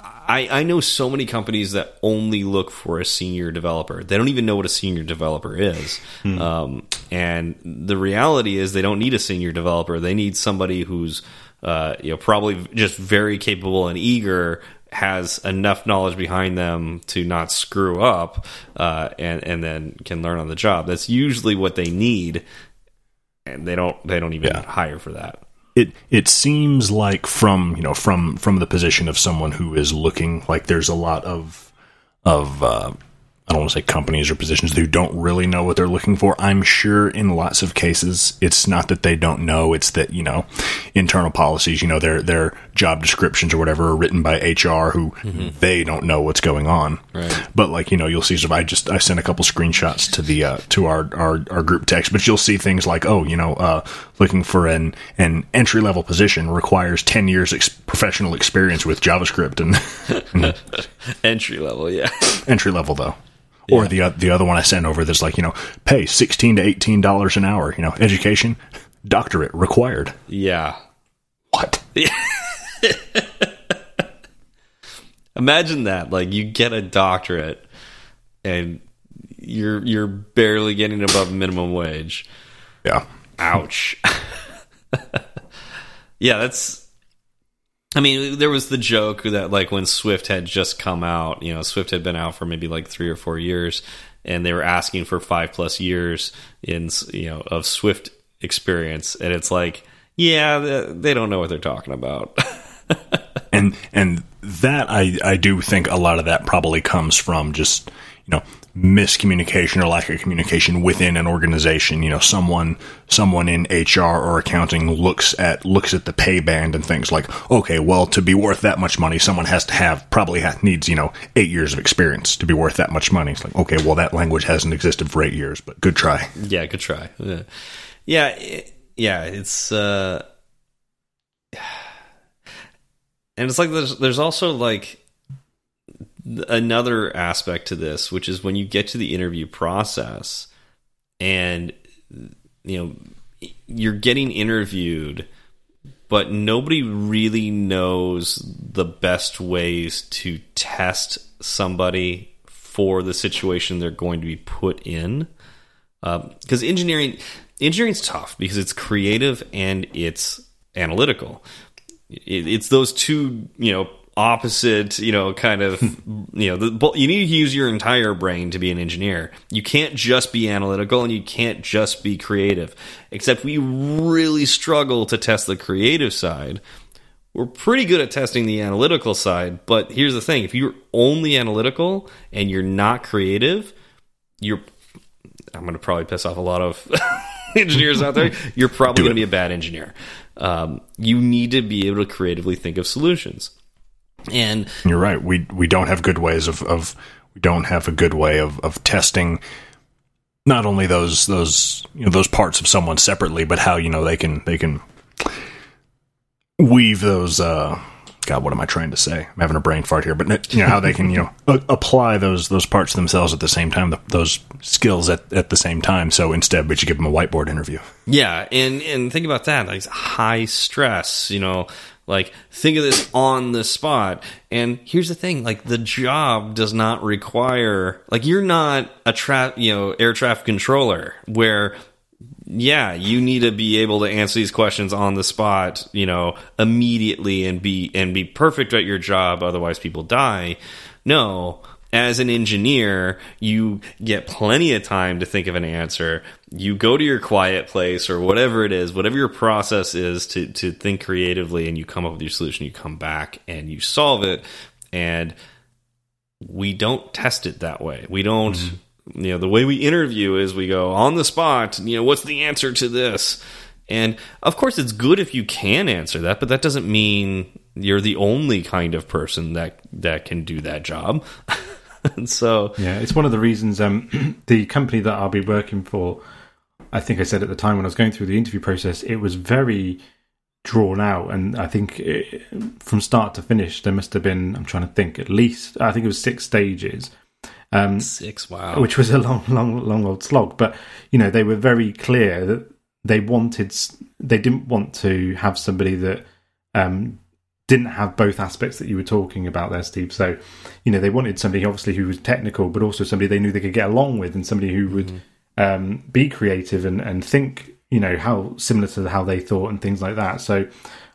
I I know so many companies that only look for a senior developer. They don't even know what a senior developer is. Um, and the reality is, they don't need a senior developer. They need somebody who's uh, you know probably just very capable and eager has enough knowledge behind them to not screw up uh, and and then can learn on the job. That's usually what they need, and they don't they don't even Yeah. hire for that. it it seems like from you know from from the position of someone who is looking like there's a lot of of uh, I don't want to say companies or positions who don't really know what they're looking for. I'm sure in lots of cases it's not that they don't know; it's that you know internal policies, you know their their job descriptions or whatever are written by HR who they don't know what's going on. Right. But like you know, you'll see. So I just I sent a couple screenshots to the uh, to our, our our group text, but you'll see things like oh, you know, uh, looking for an an entry level position requires ten years ex- professional experience with JavaScript and Entry level, yeah. entry level though. Or the uh, the other one I sent over that's like you know pay sixteen to eighteen dollars an hour. You know, education, doctorate required. Yeah. What? Imagine that. Like you get a doctorate and you're you're barely getting above minimum wage. Yeah. Ouch. yeah, that's I mean, there was the joke that like when Swift had just come out, you know, Swift had been out for maybe like 3 or 4 years and they were asking for five plus years in you know of Swift experience, and it's like, yeah, they don't know what they're talking about. and and that I I do think a lot of that probably comes from just you know miscommunication or lack of communication within an organization. You know, someone someone in HR or accounting looks at looks at the pay band and things like, okay, well, to be worth that much money, someone has to have probably needs you know eight years of experience to be worth that much money. It's like, okay, well, that language hasn't existed for eight years, but good try. Yeah, good try. Yeah, yeah, yeah it's. uh and it's like there's there's also like another aspect to this, which is when you get to the interview process and you know you're getting interviewed but nobody really knows the best ways to test somebody for the situation they're going to be put in. Because um, engineering engineering's tough because it's creative and it's analytical. It's those two you know opposite, you know, kind of, you know, the, you need to use your entire brain to be an engineer. You can't just be analytical and you can't just be creative. Except we really struggle to test the creative side. We're pretty good at testing the analytical side, but here's the thing if you're only analytical and you're not creative, you're I'm going to probably piss off a lot of engineers out there. You're probably going to be a bad engineer. Um, you need to be able to creatively think of solutions. And you're right. We we don't have good ways of, of we don't have a good way of, of testing not only those those you know those parts of someone separately, but how you know they can they can weave those. Uh, God, what am I trying to say? I'm having a brain fart here, but you know how they can you know a- apply those those parts themselves at the same time, the, those skills at, at the same time. So instead, we should give them a whiteboard interview. Yeah, and and think about that, like high stress. You know, like, think of this on the spot. And here's the thing: like, the job does not require like you're not a trap, you know, air traffic controller where yeah, you need to be able to answer these questions on the spot, you know, immediately and be and be perfect at your job otherwise people die. No, as an engineer, you get plenty of time to think of an answer. You go to your quiet place or whatever it is, whatever your process is to, to think creatively and you come up with your solution. You come back and you solve it. And we don't test it that way. We don't, mm -hmm. you know, the way we interview is we go on the spot, you know, what's the answer to this? And of course, it's good if you can answer that, but that doesn't mean you're the only kind of person that that can do that job. and so yeah, it's one of the reasons um, the company that I'll be working for. I think I said at the time when I was going through the interview process, it was very drawn out, and I think it, from start to finish there must have been. I'm trying to think at least. I think it was six stages. Um, six, wow, which was a long, long, long old slog. But you know, they were very clear that they wanted, they didn't want to have somebody that um, didn't have both aspects that you were talking about there, Steve. So, you know, they wanted somebody obviously who was technical, but also somebody they knew they could get along with, and somebody who would mm-hmm. um, be creative and, and think, you know, how similar to how they thought and things like that. So,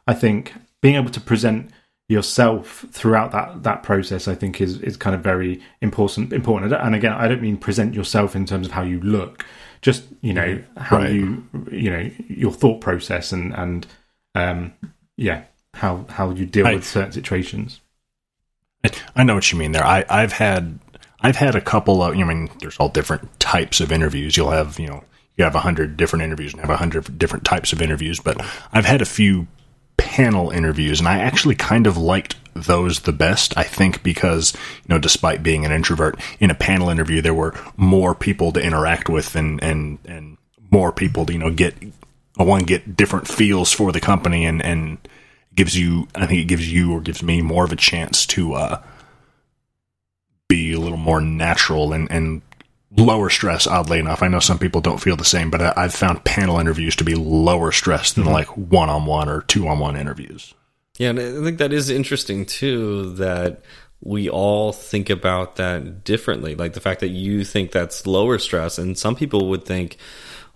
I think being able to present yourself throughout that that process, I think, is is kind of very important. Important, and again, I don't mean present yourself in terms of how you look, just you know mm-hmm. how right. you you know your thought process and and um, yeah how how you deal I, with certain situations. I know what you mean there. I, I've had I've had a couple of. I mean, there's all different types of interviews. You'll have you know you have a hundred different interviews and have a hundred different types of interviews. But I've had a few panel interviews, and I actually kind of liked those the best. I think because you know, despite being an introvert, in a panel interview there were more people to interact with, and and and more people to you know get one get different feels for the company and and gives you I think it gives you or gives me more of a chance to uh, be a little more natural and, and lower stress oddly enough. I know some people don't feel the same but I, have found panel interviews to be lower stress than mm-hmm. like one-on-one or two-on-one interviews. Yeah and i think that is interesting too that we all think about that differently. Like the fact that you think that's lower stress and some people would think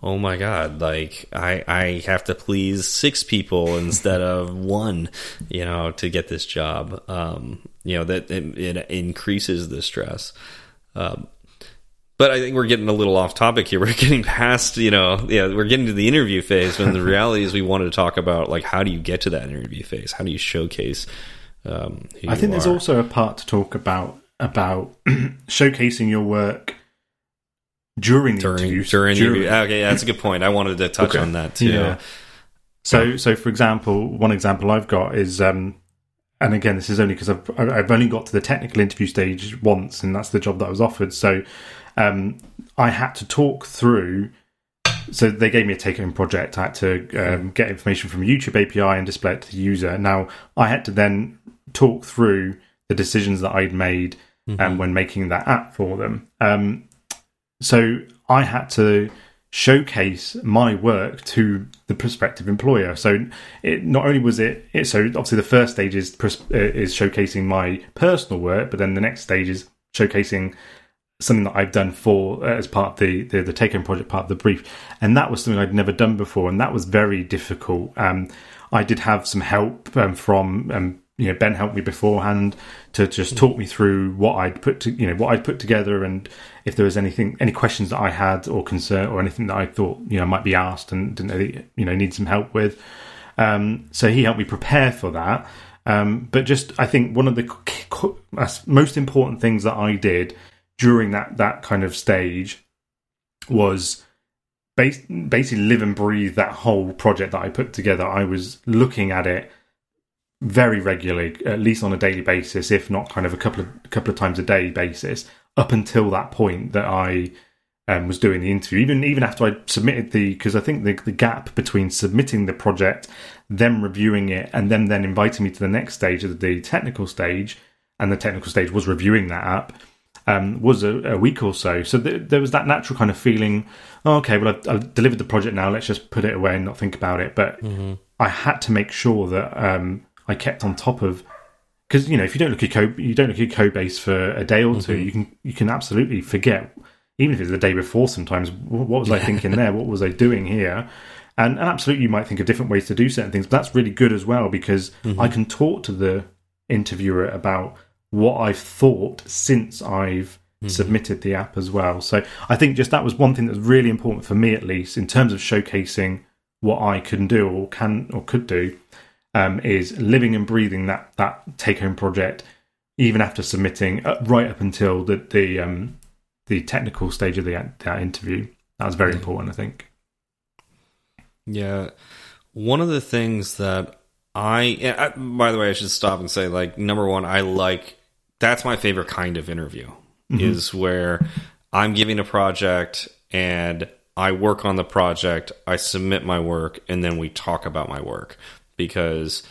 oh my god like i i have to please six people instead of one you know to get this job um you know that it, it increases the stress um but I think we're getting a little off topic here. We're getting past, you know, yeah, we're getting to the interview phase when the reality is we wanted to talk about like how do you get to that interview phase? How do you showcase? Um, I think there's also a part to talk about about showcasing your work during the during interviews. during, During- interview. Okay, that's a good point. I wanted to touch Okay. on that too. Yeah. So, so for example, one example I've got is, um, and again, this is only because I've I've only got to the technical interview stage once, and that's the job that I was offered. So, um, I had to talk through. So they gave me a take-home project. I had to um, get information from a YouTube API and display it to the user. Now I had to then talk through the decisions that I'd made um, when making that app for them. Um, so I had to showcase my work to the prospective employer. So it not only was it, it so obviously the first stage is uh, is showcasing my personal work, but then the next stage is showcasing something that I've done for uh, as part of the the, the take home project part of the brief, and that was something I'd never done before, and that was very difficult. Um, I did have some help um, from um, you know Ben helped me beforehand to just talk me through what I'd put to you know what I'd put together and if there was anything any questions that I had or concern or anything that I thought you know might be asked and didn't really, you know need some help with. Um, so he helped me prepare for that. Um, but just I think one of the most important things that I did during that that kind of stage was bas- basically live and breathe that whole project that I put together. I was looking at it very regularly, at least on a daily basis, if not kind of a couple of couple of times a day basis, up until that point that I um, was doing the interview. Even even after I submitted the, because I think the the gap between submitting the project, them reviewing it, and them then inviting me to the next stage of the technical stage, and the technical stage was reviewing that app. Um, was a, a week or so, so th- there was that natural kind of feeling. Oh, okay, well, I've, I've delivered the project now. Let's just put it away and not think about it. But I had to make sure that um, I kept on top of because you know if you don't look at code, you don't look at code base for a day or 2 mm-hmm. you can you can absolutely forget, even if it's the day before. Sometimes what was I thinking there? What was I doing here? And, and absolutely, you might think of different ways to do certain things, but that's really good as well because I mm-hmm. can talk to the interviewer about what I've thought since I've mm-hmm. submitted the app as well. So I think just that was one thing that was really important for me, at least in terms of showcasing what I can do or can or could do, um, is living and breathing that that take home project, even after submitting, uh, right up until the the um, the technical stage of the that interview. That was very important, I think. Yeah. One of the things that I, I, by the way, I should stop and say, like, number one, I like that's my favorite kind of interview is where I'm giving a project and I work on the project, I submit my work, and then we talk about my work because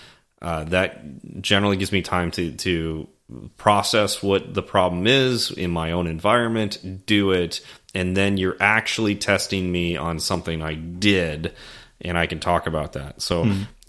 uh, that generally gives me time to to process what the problem is in my own environment, do it, and then you're actually testing me on something I did, and I can talk about that. So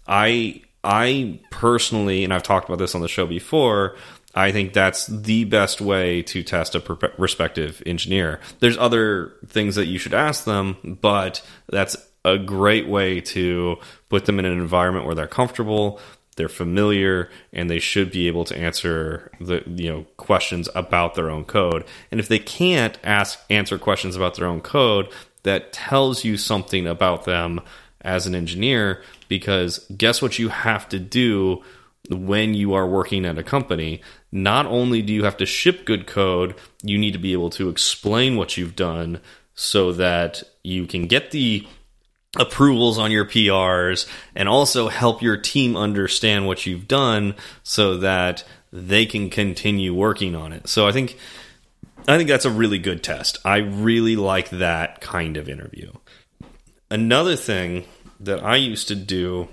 I I personally, and I've talked about this on the show before. I think that's the best way to test a prospective engineer. There's other things that you should ask them, but that's a great way to put them in an environment where they're comfortable, they're familiar, and they should be able to answer the you know questions about their own code. And if they can't ask answer questions about their own code, that tells you something about them as an engineer because guess what you have to do when you are working at a company, not only do you have to ship good code, you need to be able to explain what you've done so that you can get the approvals on your PRs and also help your team understand what you've done so that they can continue working on it. So I think I think that's a really good test. I really like that kind of interview. Another thing that I used to do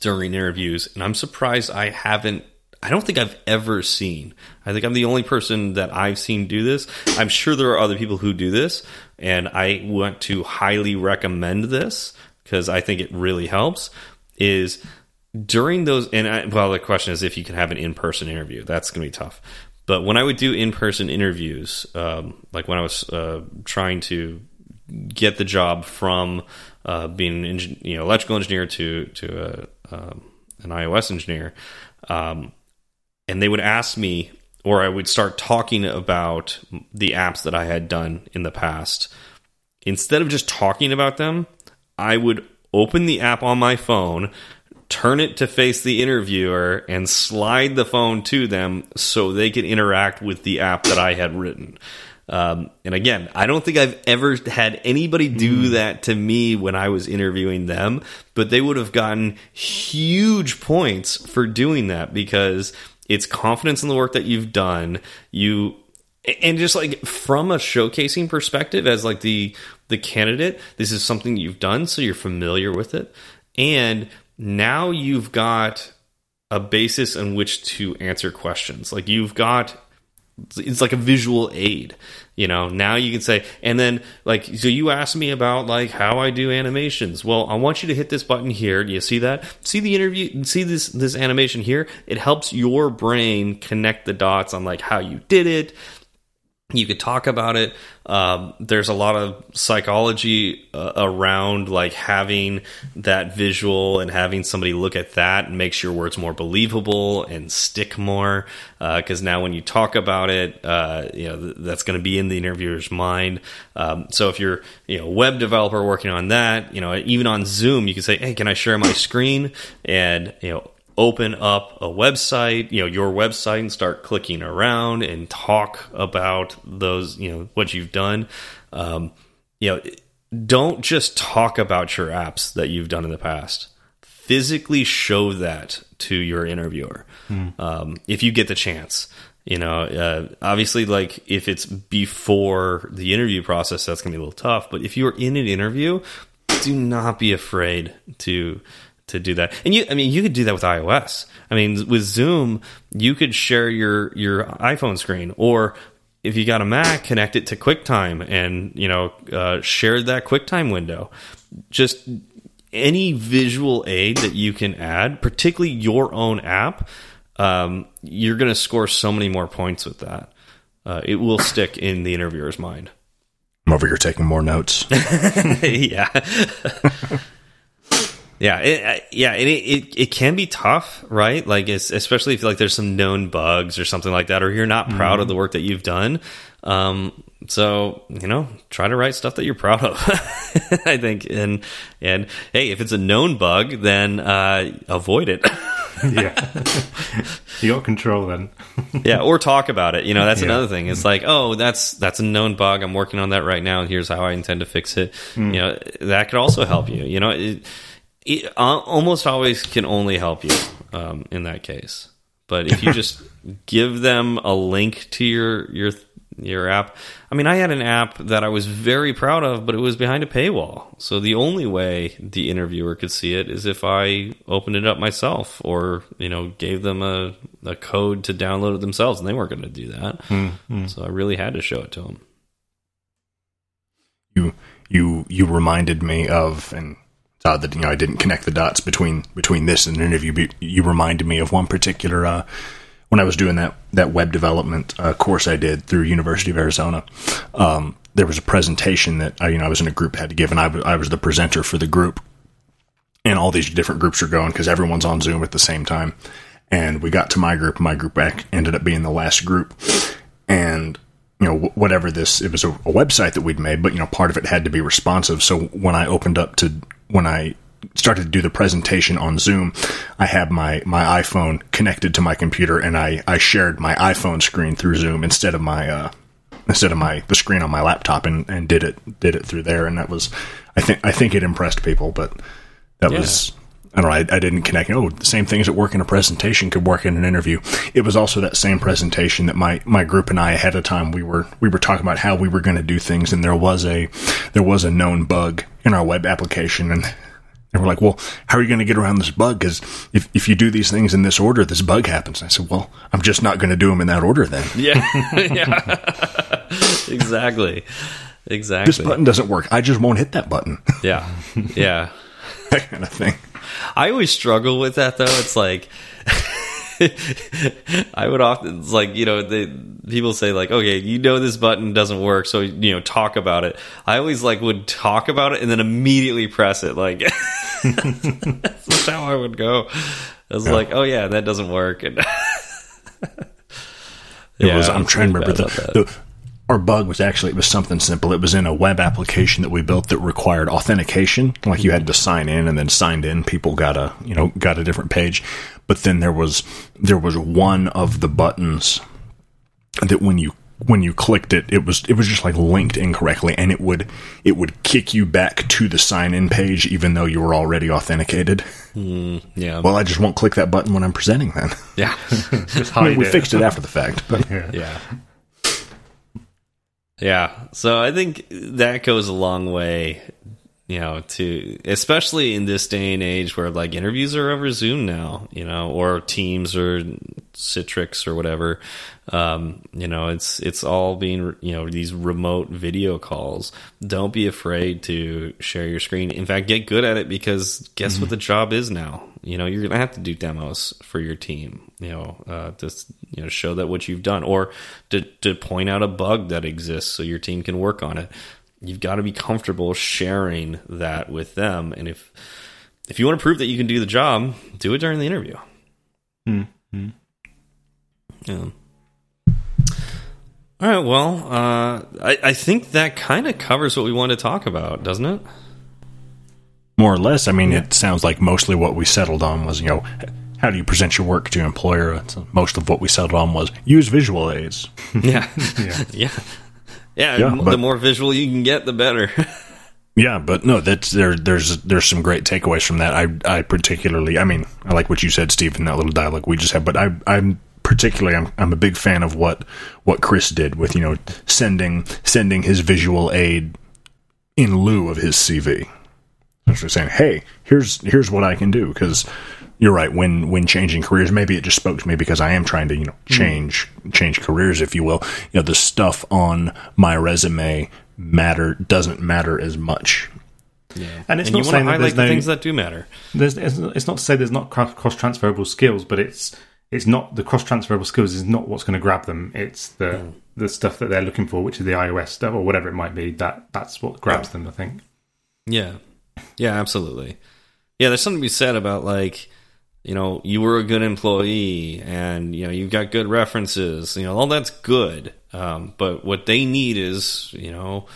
during interviews, and I'm surprised I haven't. I don't think I've ever seen. I think I'm the only person that I've seen do this. I'm sure there are other people who do this, and I want to highly recommend this because I think it really helps. Is during those, and I, well, the question is if you can have an in person interview. That's going to be tough. But when I would do in person interviews, um, like when I was uh, trying to get the job from uh, being an you know electrical engineer to to a, um, an iOS engineer, um, and they would ask me or I would start talking about the apps that I had done in the past. Instead of just talking about them, I would open the app on my phone, turn it to face the interviewer, and slide the phone to them so they could interact with the app that I had written. Um, and again, I don't think I've ever had anybody do that to me when I was interviewing them, but they would have gotten huge points for doing that because it's confidence in the work that you've done. You and just like from a showcasing perspective as like the the candidate, this is something you've done so you're familiar with it. And now you've got a basis on which to answer questions. Like you've got it's like a visual aid you know? Now you can say and then like so you asked me about like how i do animations. Well i want you to hit this button here. Do you see that? See the interview see this this animation here? It helps your brain connect the dots on like how you did it you could talk about it. Um, there's a lot of psychology uh, around like having that visual and having somebody look at that makes your words more believable and stick more. Because uh, now when you talk about it, uh, you know th that's going to be in the interviewer's mind. Um, so if you're you know a web developer working on that, you know even on Zoom, you can say, "Hey, can I share my screen?" And you know open up a website, you know, your website and start clicking around and talk about those, you know, what you've done. Um, you know, don't just talk about your apps that you've done in the past. Physically show that to your interviewer hmm. um, if you get the chance. You know, uh, obviously, like if it's before the interview process, that's gonna be a little tough. But if you're in an interview, do not be afraid to to do that. And you, I mean, you could do that with iOS. I mean, with Zoom, you could share your your iPhone screen, or if you got a Mac, connect it to QuickTime, and you know, uh, share that QuickTime window. Just any visual aid that you can add, particularly your own app, um, you're going to score so many more points with that. Uh, it will stick in the interviewer's mind. I'm over here taking more notes. yeah. Yeah, it, yeah, it, it, it can be tough, right? Like, especially if like there's some known bugs or something like that, or you're not proud mm. of the work that you've done. Um, so you know, try to write stuff that you're proud of. I think, and and hey, if it's a known bug, then uh, avoid it. yeah, you got control then. yeah, or talk about it. You know, that's yeah. another thing. It's like, oh, that's that's a known bug. I'm working on that right now, and here's how I intend to fix it. Mm. You know, that could also help you. You know. It, it uh, almost always can only help you um, in that case. But if you just give them a link to your your your app, I mean, I had an app that I was very proud of, but it was behind a paywall. So the only way the interviewer could see it is if I opened it up myself, or you know, gave them a a code to download it themselves, and they weren't going to do that. Mm -hmm. So I really had to show it to them. You you you reminded me of and uh, that you know I didn't connect the dots between between this and an interview. You reminded me of one particular uh, when I was doing that that web development uh, course I did through University of Arizona. Um, there was a presentation that I, you know I was in a group had to give, and I, I was the presenter for the group, and all these different groups are going because everyone's on Zoom at the same time. And we got to my group. My group back ended up being the last group, and you know whatever this it was a, a, website that we'd made but you know part of it had to be responsive so when i opened up to when I started to do the presentation on Zoom, I had my, my iPhone connected to my computer and I, I shared my iPhone screen through Zoom instead of my uh, instead of my the screen on my laptop and, and did it did it through there and that was I think I think it impressed people, but that yeah. was I don't know. I, I, didn't connect. Oh, the same things that work in a presentation could work in an interview. It was also that same presentation that my, my group and I ahead of time we were we were talking about how we were going to do things, and there was a there was a known bug in our web application, and and we're like, well, how are you going to get around this bug? Because if, if you do these things in this order, this bug happens. And I said, well, I'm just not going to do them in that order then. Yeah, yeah, exactly, exactly. This button doesn't work. I just won't hit that button. yeah, yeah, that kind of thing. I always struggle with that though. It's like I would often it's like you know they people say like okay you know this button doesn't work so you know talk about it. I always like would talk about it and then immediately press it like that's how I would go. I was yeah. like oh yeah that doesn't work and It Yeah, was. I'm trying to remember the, the. Our bug was actually it was something simple. It was in a web application that we built that required authentication. Like you had to sign in and then signed in, people got a you know got a different page. But then there was there was one of the buttons that when you when you clicked it, it was it was just like linked incorrectly, and it would it would kick you back to the sign in page even though you were already authenticated. Yeah. Well, I just won't click that button when I'm presenting. Then yeah. I mean, we fixed it after the fact, but Yeah. yeah. Yeah. So I think that goes a long way, you know, to especially in this day and age where like interviews are over Zoom now, you know, or Teams or Citrix or whatever. Um, you know, it's it's all being you know these remote video calls. Don't be afraid to share your screen. In fact, get good at it because guess what the job is now. You know, you're gonna have to do demos for your team. You know, uh, just you know show that what you've done, or to to point out a bug that exists so your team can work on it. You've got to be comfortable sharing that with them, and if if you want to prove that you can do the job, do it during the interview. Mm-hmm. Yeah. All right. Well, uh, I, I think that kind of covers what we want to talk about, doesn't it? more or less, I mean, it sounds like mostly what we settled on was, you know, how do you present your work to your employer? So most of what we settled on was use visual aids. Yeah. Yeah. yeah. Yeah. Yeah, the but- more visual you can get, the better. Yeah, but no, that's there. There's there's some great takeaways from that. I I particularly, I mean, I like what you said, Steve, in that little dialogue we just had. But I I'm particularly I'm I'm a big fan of what what Chris did with you know sending sending his visual aid in lieu of his CV. Essentially saying, hey, here's here's what I can do because. You're right. When when changing careers, maybe it just spoke to me because I am trying to you know hmm. change change careers, if you will. You know, the stuff on my resume matter doesn't matter as much yeah. And it's you not saying to that there's the things that do matter. There's, it's it's not to say there's not cross transferable skills, but it's it's not the cross transferable skills is not what's going to grab them. It's the hmm. the stuff that they're looking for, which is the iOS stuff or whatever it might be. That that's what grabs them. I think. Yeah. Yeah, absolutely. Yeah, there's something to be said about like, you know, you were a good employee and, you know, you've got good references, you know, all that's good. Um, but what they need is, you know,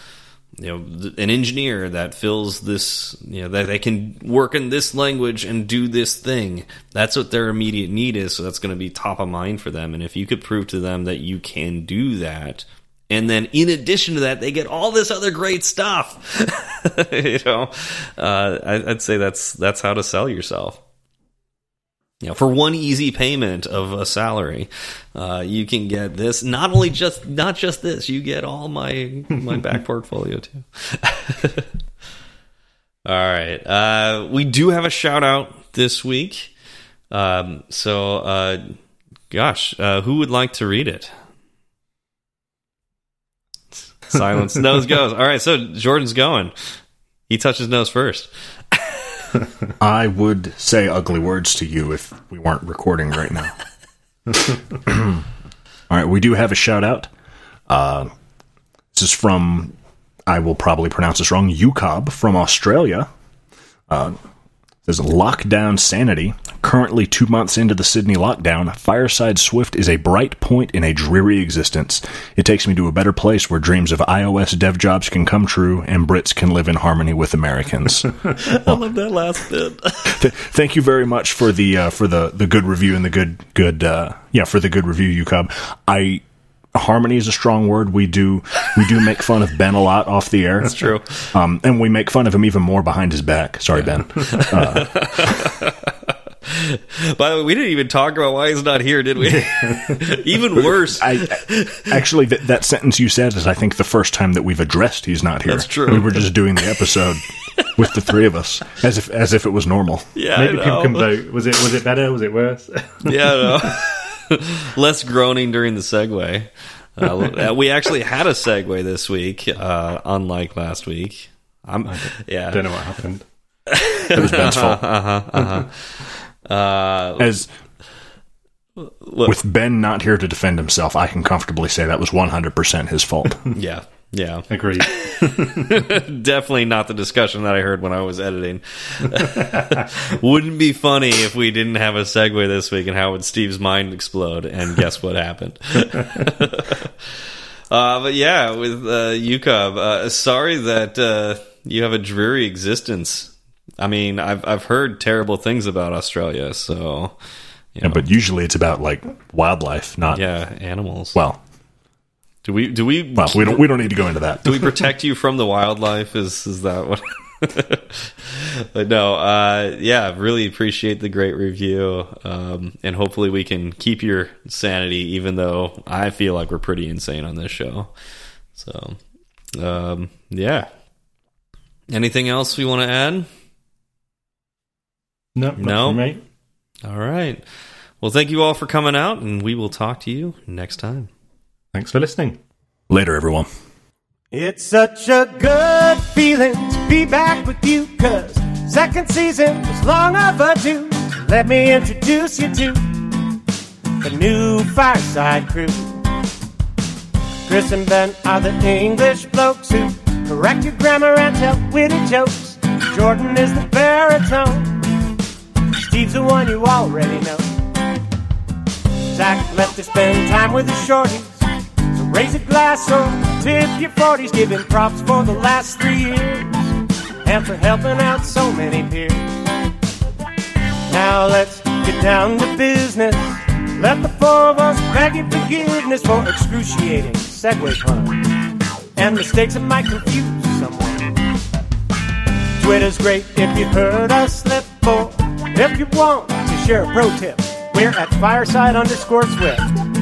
you know, an engineer that fills this, you know, that they can work in this language and do this thing. That's what their immediate need is. So that's going to be top of mind for them. And if you could prove to them that you can do that, and then in addition to that, they get all this other great stuff. you know, uh, I, I'd say that's that's how to sell yourself. You know, for one easy payment of a salary, uh, you can get this. Not only just not just this, you get all my my back portfolio too. all right, uh, we do have a shout out this week. Um, so, uh, gosh, uh, who would like to read it? Silence. Nose goes. All right, so Jordan's going. He touched his nose first. I would say ugly words to you if we weren't recording right now. All right, we do have a shout out. Uh, this is from, I will probably pronounce this wrong, UCOB from Australia. Uh, says lockdown sanity. Currently two months into the Sydney lockdown, Fireside Swift is a bright point in a dreary existence. It takes me to a better place where dreams of iOS dev jobs can come true and Brits can live in harmony with Americans. I love that last bit. Th- thank you very much for the uh, for the the good review and the good good uh, yeah for the good review, UCub. I harmony is a strong word. We do we do make fun of Ben a lot off the air. That's true. Um, and we make fun of him even more behind his back. Sorry, Ben. By the way, we didn't even talk about why he's not here, did we? even worse. I actually that that sentence you said is I think the first time that we've addressed he's not here. That's true. We were just doing the episode with the three of us as if as if it was normal. yeah, Maybe I people can vote. Was it was it better? Was it worse? yeah, I know. Less groaning during the segue. Uh, we actually had a segue this week, uh, unlike last week. I'm, yeah, Don't know what happened. It was Ben's fault. uh, As look, with Ben not here to defend himself, I can comfortably say that was 100% his fault. yeah, Yeah, Agreed. definitely not the discussion that I heard when I was editing. Wouldn't be funny if we didn't have a segue this week and how would Steve's mind explode? And guess what happened? uh, but yeah, with uh, UCOB, uh, sorry that uh, you have a dreary existence. I mean, I've I've heard terrible things about Australia, so Yeah, but usually it's about like wildlife, not yeah, animals. well. Do we do we Well, we don't we don't need to go into that. do we protect you from the wildlife? Is is that what? but no, uh, yeah, really appreciate the great review, um, and hopefully we can keep your sanity, even though I feel like we're pretty insane on this show. So, um, yeah. Anything else we want to add? No, No. from. All right. Well, thank you all for coming out, and we will talk to you next time. Thanks for listening. Later, everyone. It's such a good feeling to be back with you, cause second season was long overdue. Let me introduce you to the new Fireside Crew. Chris and Ben are the English blokes who correct your grammar and tell witty jokes. Jordan is the baritone. Steve's the one you already know. Zach left to spend time with the shorties. Raise a glass or tip your 40s, giving props for the last three years and for helping out so many peers. Now let's get down to business. Let the four of us beg your forgiveness for excruciating segue puns and mistakes that might confuse someone. Twitter's great if you've heard us slip, or if you want to share a pro tip, we're at fireside underscore swift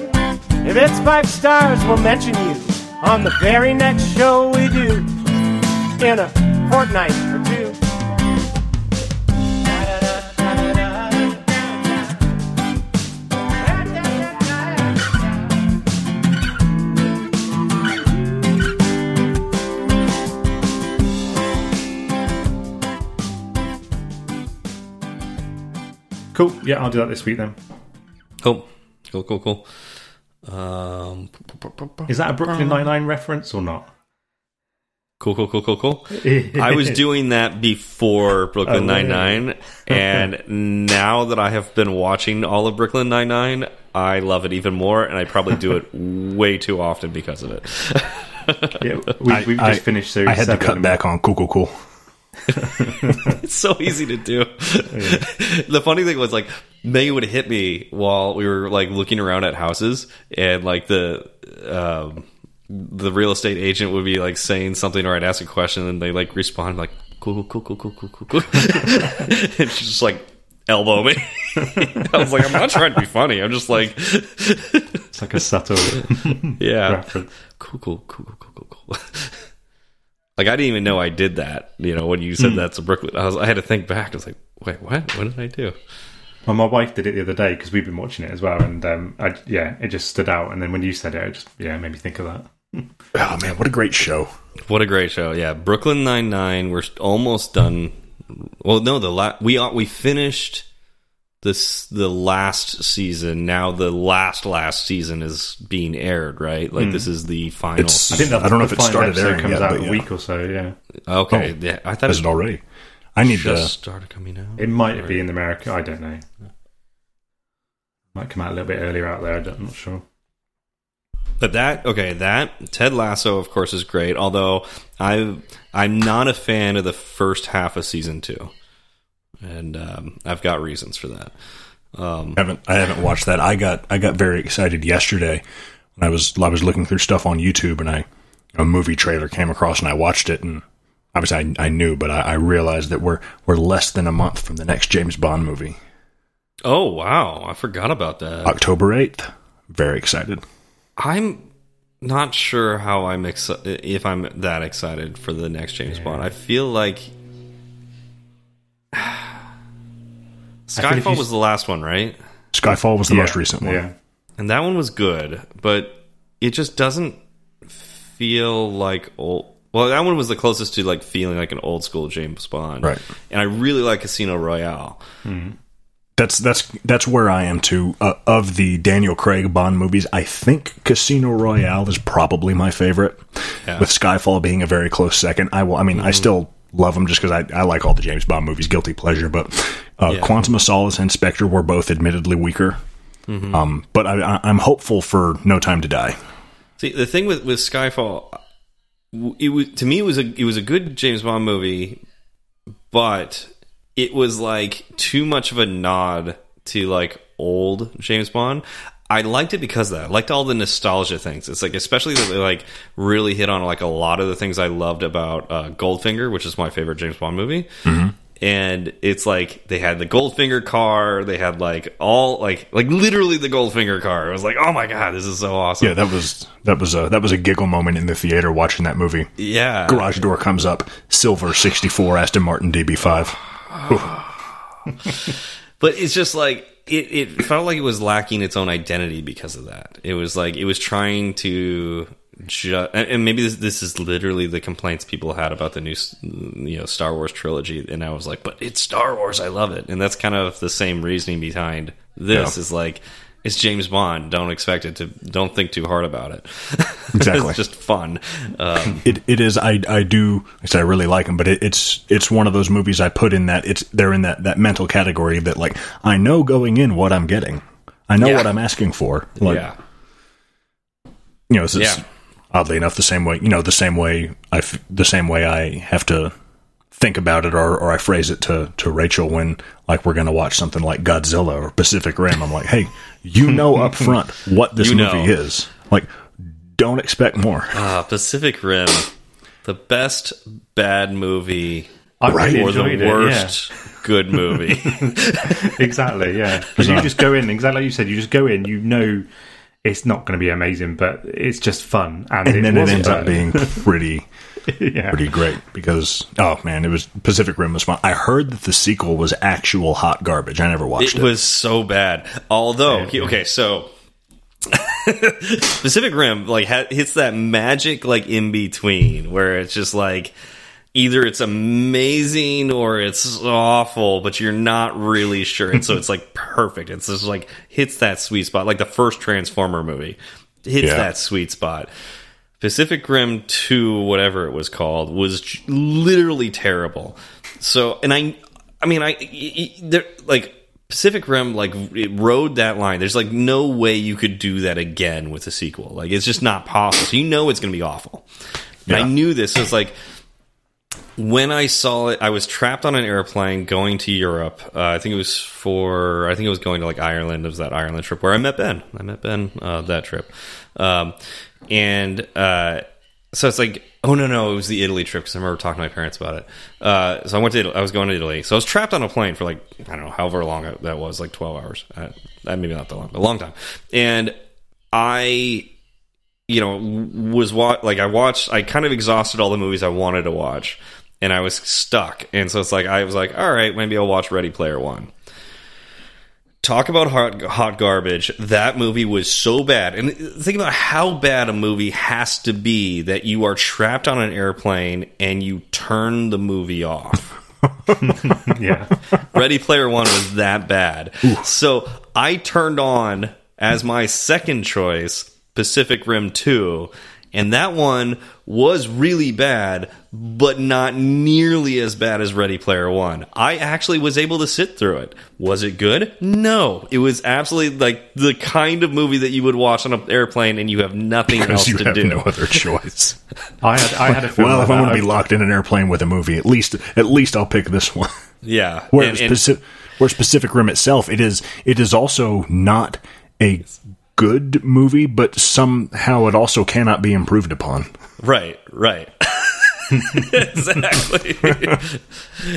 If it's five stars, we'll mention you on the very next show we do in a fortnight or two. Cool. Yeah, I'll do that this week then. Cool, cool, cool, cool. Um, Is that a Brooklyn Nine Nine reference or not? cool, cool, cool, cool, cool. I was doing that before Brooklyn Oh, Nine Nine, and now that I have been watching all of Brooklyn Nine Nine, I love it even more, and I probably do it way too often because of it. Yeah, we, I- we've I- just finished series I had to cut back on cool, cool, cool. It's so easy to do. the funny thing was like Megan would hit me while we were like looking around at houses, and like the um, the real estate agent would be like saying something, or I'd ask a question, and they like respond like cool, cool, cool, cool, cool, cool, cool, and she just like elbow me. I was like, I'm not trying to be funny. I'm just like, It's like a subtle yeah, reference. cool, cool, cool, cool, cool, cool. Like I didn't even know I did that. You know, when you said that's a Brooklyn, I was I had to think back. I was like, wait, what? What did I do? Well, my wife did it the other day because we've been watching it as well, and um, I, yeah, it just stood out. And then when you said it, it just yeah made me think of that. Oh man, what a great show! What a great show! Yeah, Brooklyn Nine Nine. We're almost done. Well, no, the la- we we finished this the last season. Now the last last season is being aired. Right, like hmm. this is the final. It's- I think that I don't know if it final started episode airing comes yet, out but in a week or so. Yeah, okay, Oh. yeah, I thought Is it it already? I need just to. started coming out. it might be in America. I don't know. Might come out a little bit earlier out there. i'm not sure. But that okay, that Ted Lasso, of course, is great. Although I I'm not a fan of the first half of season two, and um, I've got reasons for that. Um, haven't I haven't watched that. I got I got very excited yesterday when I was I was looking through stuff on YouTube and I a movie trailer came across and I watched it and obviously I, I knew but I, I realized that we're we're less than a month from the next James Bond movie oh wow, I forgot about that. October eighth. Very excited. I'm not sure how I'm exci- if I'm that excited for the next James Bond. I feel like feel if Skyfall was the last one, right? Skyfall was the Yeah, most recent one. Yeah. And that one was good, but it just doesn't feel like old. Well, that one was the closest to like feeling like an old school James Bond, Right. And I really like Casino Royale. That's that's that's where I am too. Uh, of the Daniel Craig Bond movies, I think Casino Royale is probably my favorite, Yeah. with Skyfall being a very close second. I will. I mean, I still love them just because I, I like all the James Bond movies, guilty pleasure. But uh, Yeah. Quantum of Solace and Spectre were both admittedly weaker. Um, but I, I, I'm hopeful for No Time to Die. See, the thing with with Skyfall, it was to me it was a it was a good James Bond movie, but it was like too much of a nod to like old James Bond. I liked it because of that. I liked all the nostalgia things. It's like especially that they like really hit on like a lot of the things I loved about uh, Goldfinger, which is my favorite James Bond movie. And it's like they had the Goldfinger car, they had like all like like literally the Goldfinger car. It was like, oh my god, this is so awesome. Yeah, that was that was a that was a giggle moment in the theater watching that movie. Yeah. Garage door comes up, silver '64 Aston Martin DB5. But it's just like it, it felt like it was lacking its own identity because of that. It was like it was trying to ju- and and maybe this, this is literally the complaints people had about the new you know Star Wars trilogy and I was like, but it's Star Wars, I love it. And that's kind of the same reasoning behind this Yeah. is like it's James Bond. Don't expect it to. Don't think too hard about it. Exactly. it's just fun. Um, It it is. I I do. I said I really like them, but it, it's it's one of those movies I put in that it's they're in that that mental category that like I know going in what I'm getting. I know Yeah. what I'm asking for. Like, yeah. you know, it's, it's Yeah. oddly enough the same way. You know, the same way I the same way I have to think about it or, or I phrase it to, to Rachel when like we're gonna watch something like Godzilla or Pacific Rim. I'm like, hey, you know up front what this You know. movie is. Like, don't expect more. Uh, Pacific Rim, the best bad movie I really or the enjoyed it. yeah. worst good movie. exactly yeah because you just go in exactly like you said you just go in you know it's not going to be amazing but it's just fun and, and then it ends fun. up being pretty yeah. pretty great because oh man, it was Pacific Rim was fun. I heard that the sequel was actual hot garbage. I never watched it it. was so bad. Although, okay, so Pacific Rim like ha hits that magic like in between where it's just like either it's amazing or it's awful, but you're not really sure. And so it's like perfect. It's just like hits that sweet spot, like the first Transformer movie hits Yeah. that sweet spot. Pacific Rim 2, whatever it was called, was literally terrible. So, and I, I mean, I, there, like, Pacific Rim, like, it rode that line. There's, like, no way you could do that again with a sequel. Like, it's just not possible. So, you know it's going to be awful. And I knew this. So it's like, when I saw it, I was trapped on an airplane going to Europe. Uh, I think it was for, I think it was going to like Ireland. It was that Ireland trip where I met Ben. I met Ben uh, that trip. Um, and uh, so it's like, oh no, no, it was the Italy trip because I remember talking to my parents about it. Uh, so I went to, Italy, I was going to Italy. So I was trapped on a plane for like, I don't know, however long that was, like 12 hours. Uh, maybe not that long, but a long time. And I you know was wa- like I watched I kind of exhausted all the movies I wanted to watch and I was stuck. And so it's like I was like all right maybe I'll watch Ready Player 1 talk about hot, hot garbage. That movie was so bad. And think about how bad a movie has to be that you are trapped on an airplane and you turn the movie off. Yeah. Ready Player One was that bad. So I turned on as my second choice Pacific Rim 2, and that one was really bad, but not nearly as bad as Ready Player One. I actually was able to sit through it. Was it good? No. It was absolutely like the kind of movie that you would watch on an airplane and you have nothing else you to have do. no other choice. I had I had a well, like if I'm going to be locked in an airplane with a movie, at least at least I'll pick this one. yeah. Whereas, And- and- Pacific, whereas Pacific Rim itself, it is it is also not a good movie, but somehow it also cannot be improved upon. Right, right. exactly.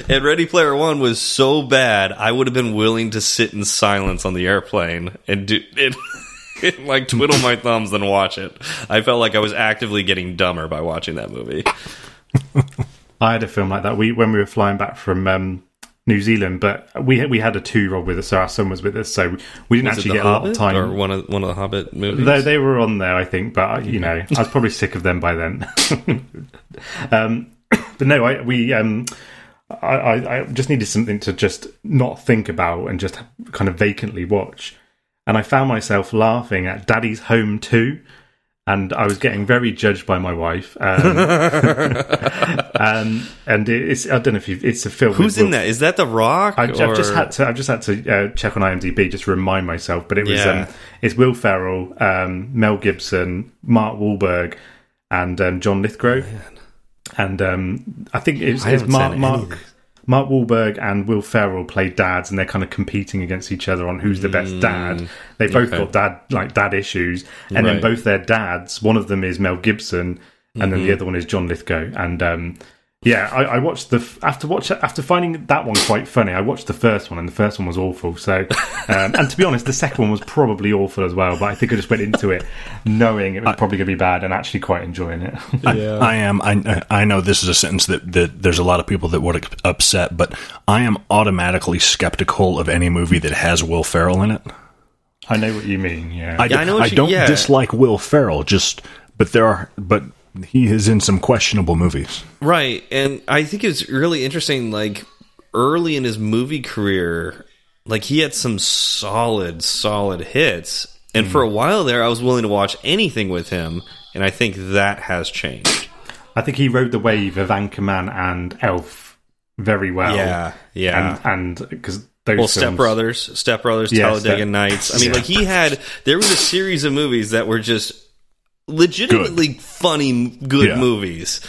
and Ready Player One was so bad, I would have been willing to sit in silence on the airplane and do it. like twiddle my thumbs than watch it. I felt like I was actively getting dumber by watching that movie. I had a film like that. We when we were flying back from um, New Zealand, but we we had a two year old with us, so our son was with us, so we didn't Was actually get a lot of time. or one of one of the Hobbit movies. They, they were on there, I think, but you know, I was probably sick of them by then. um, but no, I we um, I, I, I just needed something to just not think about and just kind of vacantly watch, and I found myself laughing at Daddy's Home Two. And I was getting very judged by my wife, um, um, and it's I don't know if you it's a film. Who's in that? Is that The Rock? I, I've just had to. I've just had to uh, check on IMDb just to remind myself. But it was Yeah. um, it's Will Ferrell, um, Mel Gibson, Mark Wahlberg, and um, John Lithgow. and um, I think it was, I it's haven't Mark Mark Mark Wahlberg and Will Ferrell play dads, and they're kind of competing against each other on who's the best dad. They both okay. got dad like dad issues, and then both their dads. One of them is Mel Gibson, and then the other one is John Lithgow. And um, yeah, I, I watched the after watch after finding that one quite funny. I watched the first one, and the first one was awful. So, um, and to be honest, the second one was probably awful as well. But I think I just went into it knowing it was probably going to be bad, and actually quite enjoying it. I am. I I know this is a sentence that, that there's a lot of people that would upset, but I am automatically skeptical of any movie that has Will Ferrell in it. I know what you mean. Yeah, I, Yeah, I know what I you- don't yeah. dislike Will Ferrell, just but there are but he is in some questionable movies. Right, and I think it's really interesting. Like early in his movie career, like he had some solid, solid hits, and for a mm-hmm. while there, I was willing to watch anything with him, and I think that has changed. I think he rode the wave of Anchorman and Elf very well. Yeah, yeah. and and because those well, films, Step Brothers, Step Brothers, Yeah, Talladega Step- Nights. I mean, Yeah. like he had. There was a series of movies that were just legitimately funny, good Yeah. movies.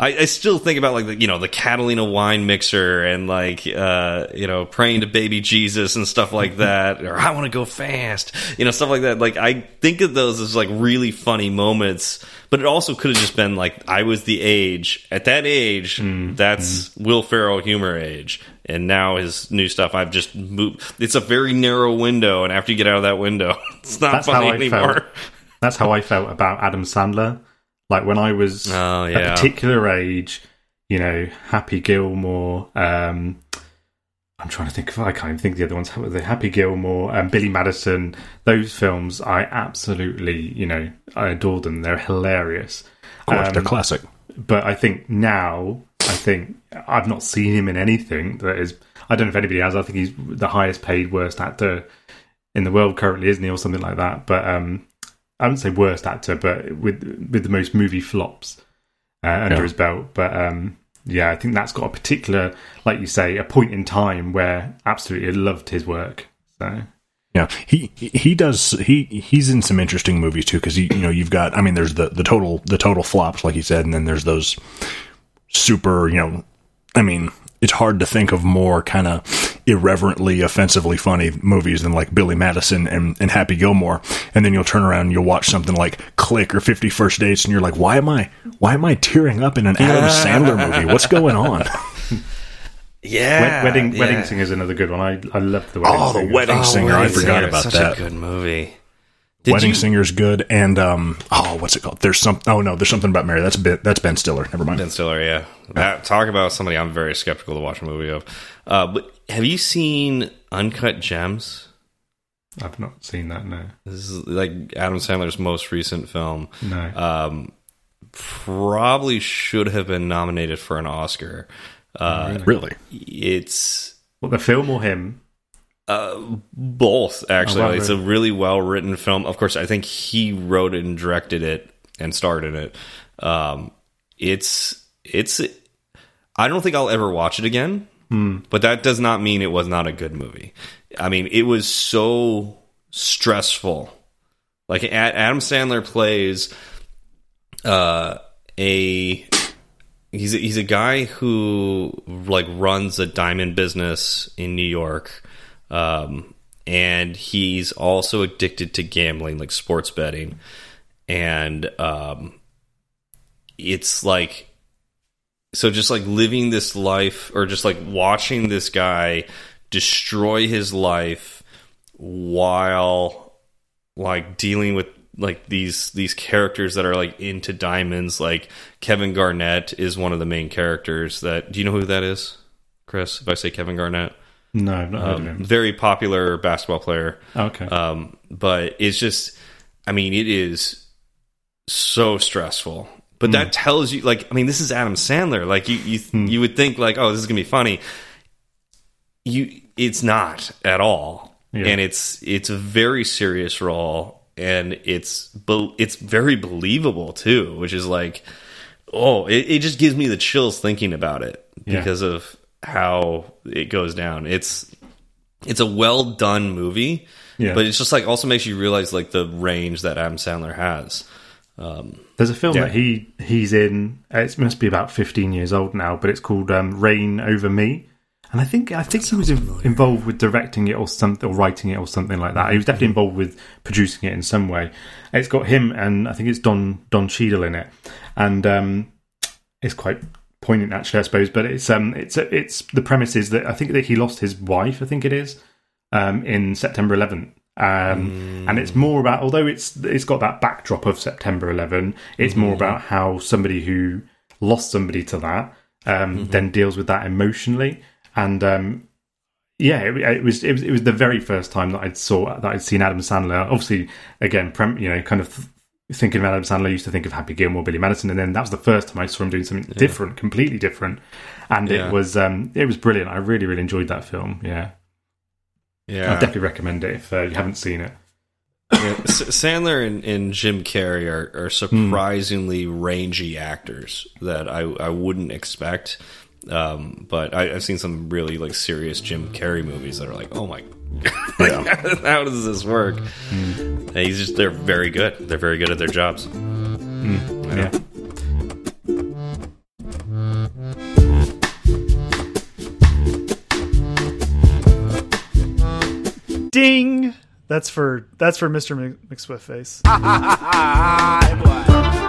I, I still think about like the you know the Catalina wine mixer and like uh you know praying to baby Jesus and stuff like that or I want to go fast you know stuff like that. Like I think of those as like really funny moments but it also could have just been like I was the age at that age that's Will Ferrell humor age and now his new stuff I've just moved it's a very narrow window and after you get out of that window it's not That's funny anymore. That's how I felt about Adam Sandler. Like when I was Oh, a particular age, you know, Happy Gilmore. Um, I'm trying to think of. I can't even think of the other ones. The Happy Gilmore and Billy Madison. Those films, I absolutely, you know, I adore them. They're hilarious. Of course, Um, they're classic. but I think now, I think I've not seen him in anything that is. I don't know if anybody has. I think he's the highest paid worst actor in the world currently, isn't he, or something like that? But um, I wouldn't say worst actor, but with with the most movie flops uh, under Yeah. his belt. But um, yeah, I think that's got a particular, like you say, a point in time where absolutely loved his work. So Yeah, he he does he he's in some interesting movies too because you know you've got I mean there's the the total the total flops like you said and then there's those super you know I mean it's hard to think of more kind of irreverently offensively funny movies than like Billy Madison and, and Happy Gilmore and then you'll turn around and you'll watch something like Click or Fifty First Dates and you're like why am I why am I tearing up in an Adam Sandler movie what's going on yeah Wed- Wedding yeah. Wedding Singer is another good one. I I loved the Wedding oh the Singer. Wedding Oh, Singer I forgot Singer, about such that a good movie Did Wedding you- Singer's good, and um, oh, what's it called? There's some. Oh no, there's something about Mary. That's Ben, that's Ben Stiller. Never mind. Ben Stiller, yeah. That, talk about somebody I'm very skeptical to watch a movie of. Uh, but have you seen Uncut Gems? I've not seen that. No, This is like Adam Sandler's most recent film. no. Um, probably should have been nominated for an Oscar. Uh, Really? it's what the film or him? Uh, both actually. Oh, it's a really? well written film. Of course, I think he wrote it and directed it and starred in it. Um, it's it's. I don't think I'll ever watch it again. But that does not mean it was not a good movie. I mean, it was so stressful. Like Adam Sandler plays uh, a he's a, he's a guy who like runs a diamond business in New York, um, and he's also addicted to gambling, like sports betting, and um, it's like so just like living this life or just like watching this guy destroy his life while like dealing with like these these characters that are like into diamonds. Like Kevin Garnett is one of the main characters. That do you know who that is, Chris? If I say Kevin Garnett, No, I've not heard of um, him. very popular basketball player. Okay. Um, but it's just, I mean, it is so stressful. But that tells you, like, I mean, this is Adam Sandler. Like, you you you would think, like, oh, this is gonna be funny. You, it's not at all, Yeah. and it's it's a very serious role, and it's it's very believable too, which is like, oh, it, it just gives me the chills thinking about it Yeah. because of how it goes down. It's it's a well done movie, Yeah. but it's just like also makes you realize like the range that Adam Sandler has. Um, There's a film Yeah. that he he's in. uh, It must be about 15 years old now, but it's called um, Reign Over Me. And I think I think he was in, involved with directing it or something, or writing it or something like that. He was definitely involved with producing it in some way. It's got him and I think it's Don Don Cheadle in it, and um, it's quite poignant actually, I suppose. But it's um it's it's the premise is that I think that he lost his wife. I think it is um, in September 11th. Um, And it's more about, although it's it's got that backdrop of September 11, it's more about how somebody who lost somebody to that um, then deals with that emotionally. And um, yeah, it, it was it was it was the very first time that I'd saw that I'd seen Adam Sandler. Obviously, again, prem, you know, kind of thinking of Adam Sandler, I used to think of Happy Gilmore, Billy Madison, and then that was the first time I saw him doing something different, completely different. And Yeah. it was um, it was brilliant. I really really enjoyed that film. Yeah. Yeah, I'd definitely recommend it if uh, you haven't seen it. Yeah, Sandler and, and Jim Carrey are, are surprisingly rangy actors that I, I wouldn't expect. Um, but I, I've seen some really like serious Jim Carrey movies that are like, oh my, like, how does this work? And he's just they're very good. They're very good at their jobs. Hmm. Yeah. Ding. That's for that's for Mr. Mc- McSwiftface. Hi, boy.